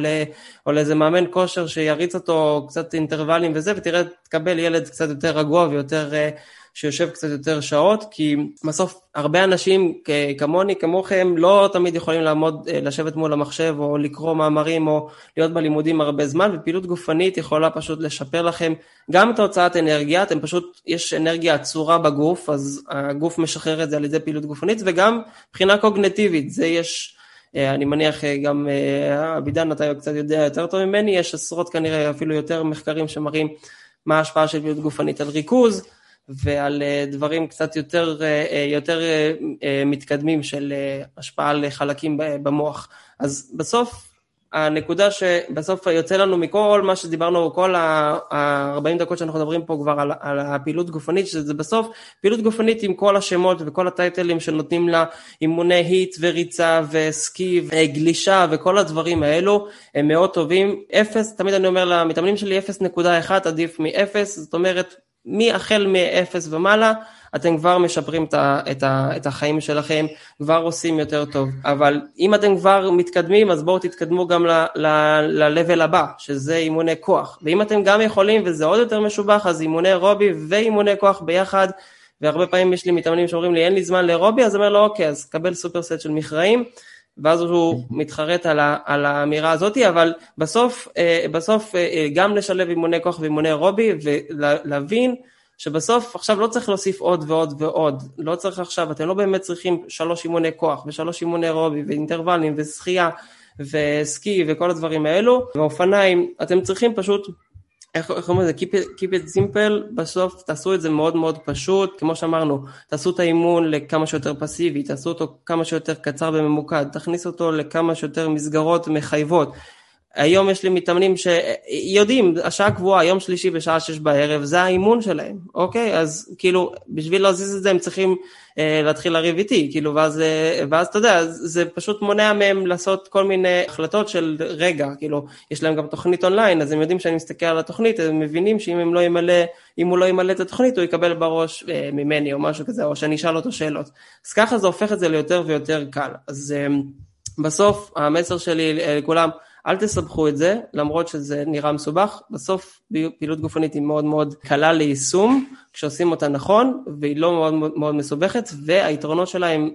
או לאיזה מאמן כושר שיריץ אותו קצת אינטרוולים וזה, ותראה, תקבל ילד קצת יותר רגוע ויותר, אה, שיושב קצת יותר שעות, כי בסוף הרבה אנשים כמוני, כמוכם, לא תמיד יכולים לעמוד, אה, לשבת מול המחשב או לקרוא מאמרים או להיות בלימודים הרבה זמן, ופעילות גופנית יכולה פשוט לשפר לכם גם את ההוצאת אנרגיה, אתם פשוט, יש אנרגיה עצורה בגוף, אז הגוף משחרר את זה על ידי פעילות גופנית, וגם מבחינה קוגנטיבית, זה יש... אה, אני מניח אה, גם אה, אבידן, אתה קצת יודע יותר טוב ממני, יש עשרות כנראה אפילו יותר מחקרים שמראים מה ההשפעה של פעילות גופנית על ריכוז ועל דברים קצת יותר, יותר מתקדמים של השפעה על חלקים במוח. אז בסוף הנקודה שבסוף יוצא לנו מכל מה שדיברנו, כל ה-40 דקות שאנחנו מדברים פה כבר על, על הפעילות גופנית, שזה בסוף פעילות גופנית עם כל השמות וכל הטייטלים שנותנים לה אימוני היט וריצה וסקי וגלישה וכל הדברים האלו, הם מאוד טובים. אפס, תמיד אני אומר למתאמנים שלי 0.1 עדיף מ-0, זאת אומרת, מהחל מ-0 ומעלה, אתם כבר משפרים את, ה, את, ה, את החיים שלכם, כבר עושים יותר טוב. אבל אם אתם כבר מתקדמים, אז בואו תתקדמו גם ל-level הבא, שזה אימוני כוח. ואם אתם גם יכולים, וזה עוד יותר משובח, אז אימוני רובי ואימוני כוח ביחד, והרבה פעמים יש לי מתאמנים שאומרים לי, אין לי זמן לרובי, אז אומר לו, אוקיי, אז קבל סופר סט של מכרעים. ואז הוא מתחרט על, ה, על האמירה הזאת, אבל בסוף, אה, בסוף אה, גם לשלב אימוני כוח ואימוני רובי ולהבין שבסוף עכשיו לא צריך להוסיף עוד ועוד ועוד, לא צריך עכשיו, אתם לא באמת צריכים שלוש אימוני כוח ושלוש אימוני רובי ואינטרוולים ושחייה וסקי וכל הדברים האלו, ואופניים, אתם צריכים פשוט, איך אומרים את זה, keep it, keep it simple, בסוף תעשו את זה מאוד מאוד פשוט, כמו שאמרנו, תעשו את האימון לכמה שיותר פסיבי, תעשו אותו כמה שיותר קצר וממוקד, תכניסו אותו לכמה שיותר מסגרות מחייבות. היום יש לי מתאמנים שיודעים, השעה קבועה, יום שלישי בשעה שש בערב, זה האימון שלהם, אוקיי? אז כאילו, בשביל להזיז את זה הם צריכים אה, להתחיל לריב איתי, כאילו, ואז, אה, ואז אתה יודע, זה פשוט מונע מהם לעשות כל מיני החלטות של רגע, כאילו, יש להם גם תוכנית אונליין, אז הם יודעים שאני מסתכל על התוכנית, הם מבינים שאם הם לא ימלא, אם הוא לא ימלא את התוכנית, הוא יקבל בראש אה, ממני או משהו כזה, או שאני אשאל אותו שאלות. אז ככה זה הופך את זה ליותר ויותר קל. אז אה, בסוף, המסר שלי אה, לכולם, אל תסבכו את זה, למרות שזה נראה מסובך, בסוף פעילות גופנית היא מאוד מאוד קלה ליישום, כשעושים אותה נכון, והיא לא מאוד מאוד מסובכת, והיתרונות שלה הם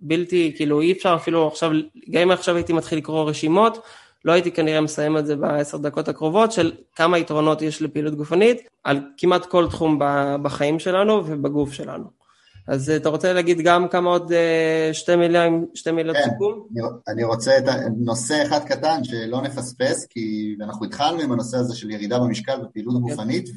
בלתי, כאילו אי אפשר אפילו עכשיו, גם אם עכשיו הייתי מתחיל לקרוא רשימות, לא הייתי כנראה מסיים את זה בעשר דקות הקרובות, של כמה יתרונות יש לפעילות גופנית, על כמעט כל תחום בחיים שלנו ובגוף שלנו. אז אה, אתה רוצה להגיד גם כמה עוד אה, שתי מילים, שתי מילות כן, סיכום? אני, אני רוצה את נושא אחד קטן שלא נפספס, כי אנחנו התחלנו עם הנושא הזה של ירידה במשקל ופעילות כן. גופנית,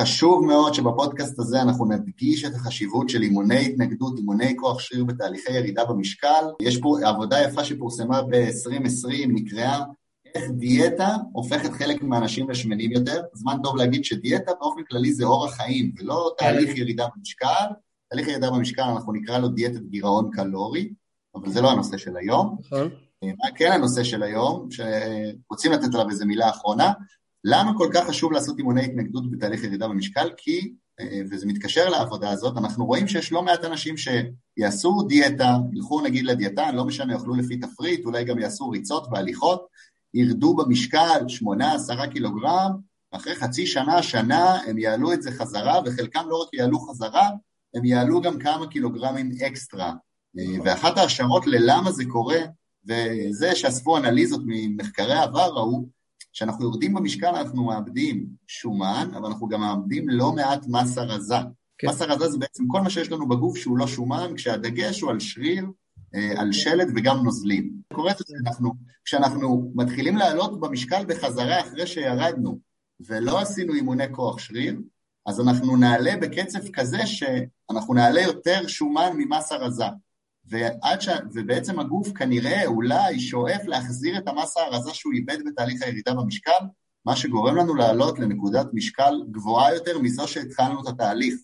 וחשוב מאוד שבפודקאסט הזה אנחנו נדגיש את החשיבות של אימוני התנגדות, אימוני כוח שריר בתהליכי ירידה במשקל. יש פה עבודה יפה שפורסמה ב-2020, נקראה איך דיאטה הופכת חלק מהאנשים לשמנים יותר. זמן טוב להגיד שדיאטה באופן כללי זה אורח חיים, ולא תהליך כן. ירידה במשקל. תהליך הירידה במשקל, אנחנו נקרא לו דיאטת גירעון קלורי, אבל זה לא הנושא של היום. נכון. אה, מה כן הנושא של היום, שרוצים לתת עליו איזה מילה אחרונה, למה כל כך חשוב לעשות אימוני התנגדות בתהליך ירידה במשקל? כי וזה מתקשר לעבודה הזאת, אנחנו רואים שיש לא מעט אנשים שיעשו דיאטה, ילכו נגיד לדיאטן, לא משנה, יאכלו לפי תפריט, אולי גם יעשו ריצות והליכות, ירדו במשקל 8-10 קילוגרם, אחרי חצי שנה, שנה, הם יעלו את זה חזרה, וחלקם לא רק יעלו חזרה, הם יעלו גם כמה קילוגרמים אקסטרה. ואחת ההשערות ללמה זה קורה, וזה שאספו אנליזות ממחקרי עבר ראו, כשאנחנו יורדים במשקל אנחנו מאבדים שומן, אבל אנחנו גם מאבדים לא מעט מסה רזה. כן. מסה רזה זה בעצם כל מה שיש לנו בגוף שהוא לא שומן, כשהדגש הוא על שריר, אה, על שלד וגם נוזלים. קורה זה, אנחנו, כשאנחנו מתחילים לעלות במשקל בחזרה אחרי שירדנו, ולא עשינו אימוני כוח שריר, אז אנחנו נעלה בקצב כזה שאנחנו נעלה יותר שומן ממסה רזה. ועד ש... ובעצם הגוף כנראה אולי שואף להחזיר את המסה הרזה שהוא איבד בתהליך הירידה במשקל, מה שגורם לנו לעלות לנקודת משקל גבוהה יותר מזו שהתחלנו את התהליך.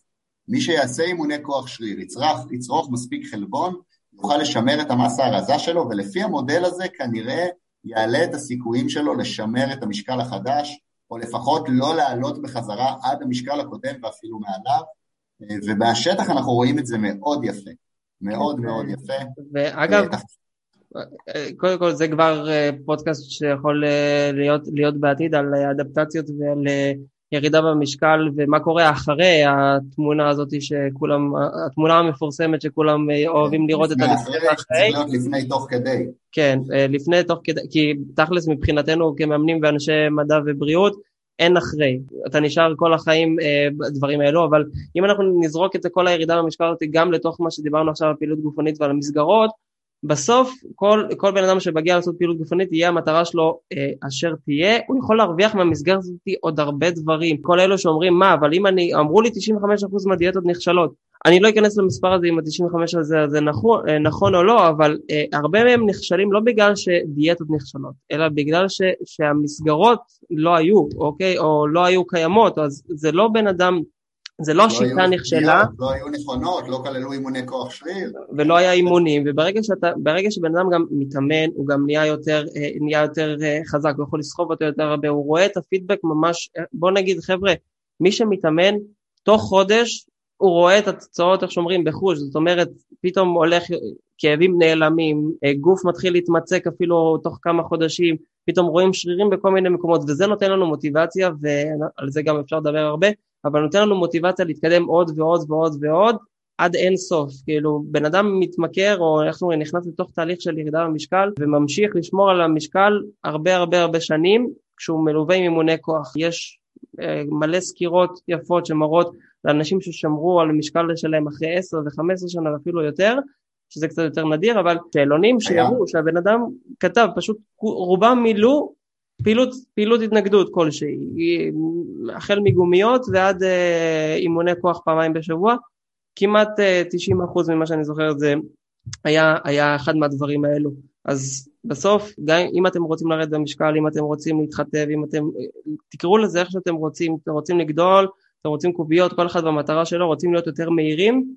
מי שיעשה אימוני כוח שריר, יצרוך, יצרוך מספיק חלבון, יוכל לשמר את המסה הרזה שלו, ולפי המודל הזה כנראה יעלה את הסיכויים שלו לשמר את המשקל החדש, או לפחות לא לעלות בחזרה עד המשקל הקודם ואפילו מעליו, ובשטח אנחנו רואים את זה מאוד יפה. מאוד כן. מאוד יפה. ואגב, אה, קודם כל זה כבר אה, פודקאסט שיכול אה, להיות, להיות בעתיד על אדפטציות ועל ירידה במשקל ומה קורה אחרי התמונה הזאת שכולם, התמונה המפורסמת שכולם אוהבים לראות את הלפני ואחרי. צריך להיות לפני תוך כדי. כן, לפני תוך כדי, כי תכלס מבחינתנו כמאמנים ואנשי מדע ובריאות אין אחרי, אתה נשאר כל החיים בדברים אה, האלו, אבל אם אנחנו נזרוק את כל הירידה במשקל הזאת גם לתוך מה שדיברנו עכשיו על פעילות גופנית ועל המסגרות, בסוף כל, כל בן אדם שמגיע לעשות פעילות גופנית יהיה המטרה שלו אה, אשר תהיה, הוא יכול להרוויח מהמסגרת הזאת עוד הרבה דברים. כל אלו שאומרים מה, אבל אם אני, אמרו לי 95% מהדיאטות נכשלות, אני לא אכנס למספר הזה אם ה-95 הזה זה נכון, אה, נכון או לא, אבל אה, הרבה מהם נכשלים לא בגלל שדיאטות נכשלות, אלא בגלל ש, שהמסגרות לא היו, אוקיי? או לא היו קיימות, אז זה לא בן אדם זה לא, לא השיטה נכשלה. לא היו נכונות, לא כללו אימוני כוח שריר. ולא היה אימונים, וברגע שאתה, שבן אדם גם מתאמן, הוא גם נהיה יותר, אה, נהיה יותר חזק, הוא יכול לסחוב אותו יותר הרבה, הוא רואה את הפידבק ממש, בוא נגיד חבר'ה, מי שמתאמן, תוך חודש הוא רואה את התוצאות, איך שאומרים, בחוש, זאת אומרת, פתאום הולך, כאבים נעלמים, אה, גוף מתחיל להתמצק אפילו תוך כמה חודשים, פתאום רואים שרירים בכל מיני מקומות, וזה נותן לנו מוטיבציה, ועל זה גם אפשר לדבר הרבה, אבל נותן לנו מוטיבציה להתקדם עוד ועוד ועוד ועוד, עד אין סוף, כאילו בן אדם מתמכר או איך אומרים נכנס לתוך תהליך של ירידה במשקל וממשיך לשמור על המשקל הרבה הרבה הרבה שנים כשהוא מלווה עם אימוני כוח. יש אה, מלא סקירות יפות שמראות לאנשים ששמרו על המשקל שלהם אחרי 10 ו-15 שנה ואפילו יותר, שזה קצת יותר נדיר, אבל שאלונים שיראו שהבן אדם כתב, פשוט רובם מילאו פעילות, פעילות התנגדות כלשהי, החל מגומיות ועד אה, אימוני כוח פעמיים בשבוע, כמעט אה, 90% ממה שאני זוכר זה היה, היה אחד מהדברים האלו. אז בסוף, גם אם אתם רוצים לרדת במשקל, אם אתם רוצים להתחתב, אם אתם, תקראו לזה איך שאתם רוצים, אתם רוצים לגדול, אתם רוצים קוביות, כל אחד במטרה שלו, רוצים להיות יותר מהירים,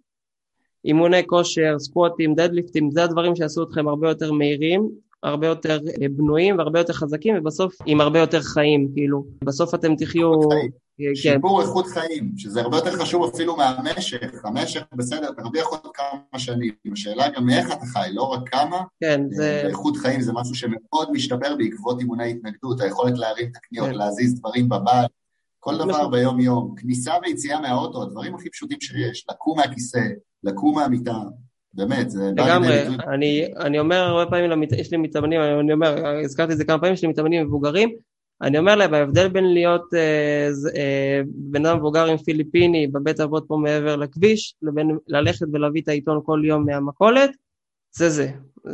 אימוני כושר, סקווטים, דדליפטים, זה הדברים שיעשו אתכם הרבה יותר מהירים, הרבה יותר אה, בנויים והרבה יותר חזקים ובסוף עם הרבה יותר חיים, כאילו, בסוף אתם תחיו... כן. שיפור איכות חיים, שזה הרבה יותר חשוב אפילו מהמשך, המשך בסדר, תרוויח עוד כמה שנים, השאלה גם מאיך אתה חי, לא רק כמה, כן, זה... אה, איכות חיים זה משהו שמאוד משתפר בעקבות אימוני התנגדות, היכולת להרים את הקניות, כן. להזיז דברים בבית, כל דבר נכון. ביום יום, כניסה ויציאה מהאוטו, הדברים הכי פשוטים שיש, לקום מהכיסא, לקום מהמיטה, באמת, זה בא לגמרי, אני, אני אומר הרבה פעמים, למת... יש לי מתאמנים, אני אומר, הזכרתי את זה כמה פעמים, יש לי מתאמנים מבוגרים, אני אומר להם, ההבדל בין להיות אה, אה, בן אדם מבוגר עם פיליפיני בבית אבות פה מעבר לכביש, לבין ללכת ולהביא את העיתון כל יום מהמכולת, זה זה.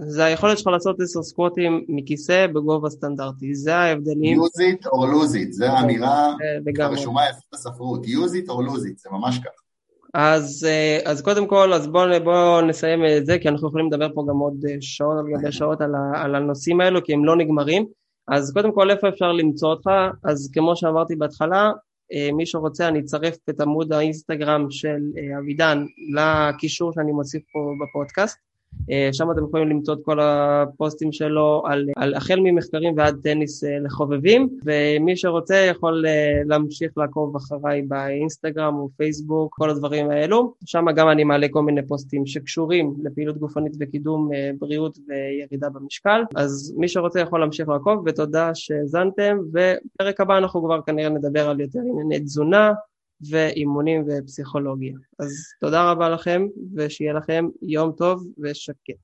זה היכולת שלך לעשות עשר סקווטים מכיסא בגובה סטנדרטי, זה ההבדלים. use it or lose it, זו האמירה הרשומה יפה בספרות, use it or lose it, זה ממש ככה. אז, אה, אז קודם כל, אז בואו בוא נסיים את זה, כי אנחנו יכולים לדבר פה גם עוד אה, שעות על גבי שעות על, ה, על הנושאים האלו, כי הם לא נגמרים. אז קודם כל, איפה אפשר למצוא אותך? אז כמו שאמרתי בהתחלה, אה, מי שרוצה, אני אצרף את עמוד האינסטגרם של אבידן לקישור שאני מוסיף פה בפודקאסט. אה, שם אתם יכולים למצוא את כל הפוסטים שלו על, על החל ממחקרים ועד טניס אה, לחובבים, ומי שרוצה יכול אה, להמשיך לעקוב אחריי באינסטגרם או פייסבוק, כל הדברים האלו. שם גם אני מעלה כל מיני פוסטים שקשורים לפעילות גופנית וקידום בריאות וירידה במשקל, אז מי שרוצה יכול להמשיך לעקוב, ותודה שהאזנתם, ופרק הבא אנחנו כבר כנראה נדבר על יותר ענייני תזונה. ואימונים ופסיכולוגיה. אז תודה רבה לכם, ושיהיה לכם יום טוב ושקט.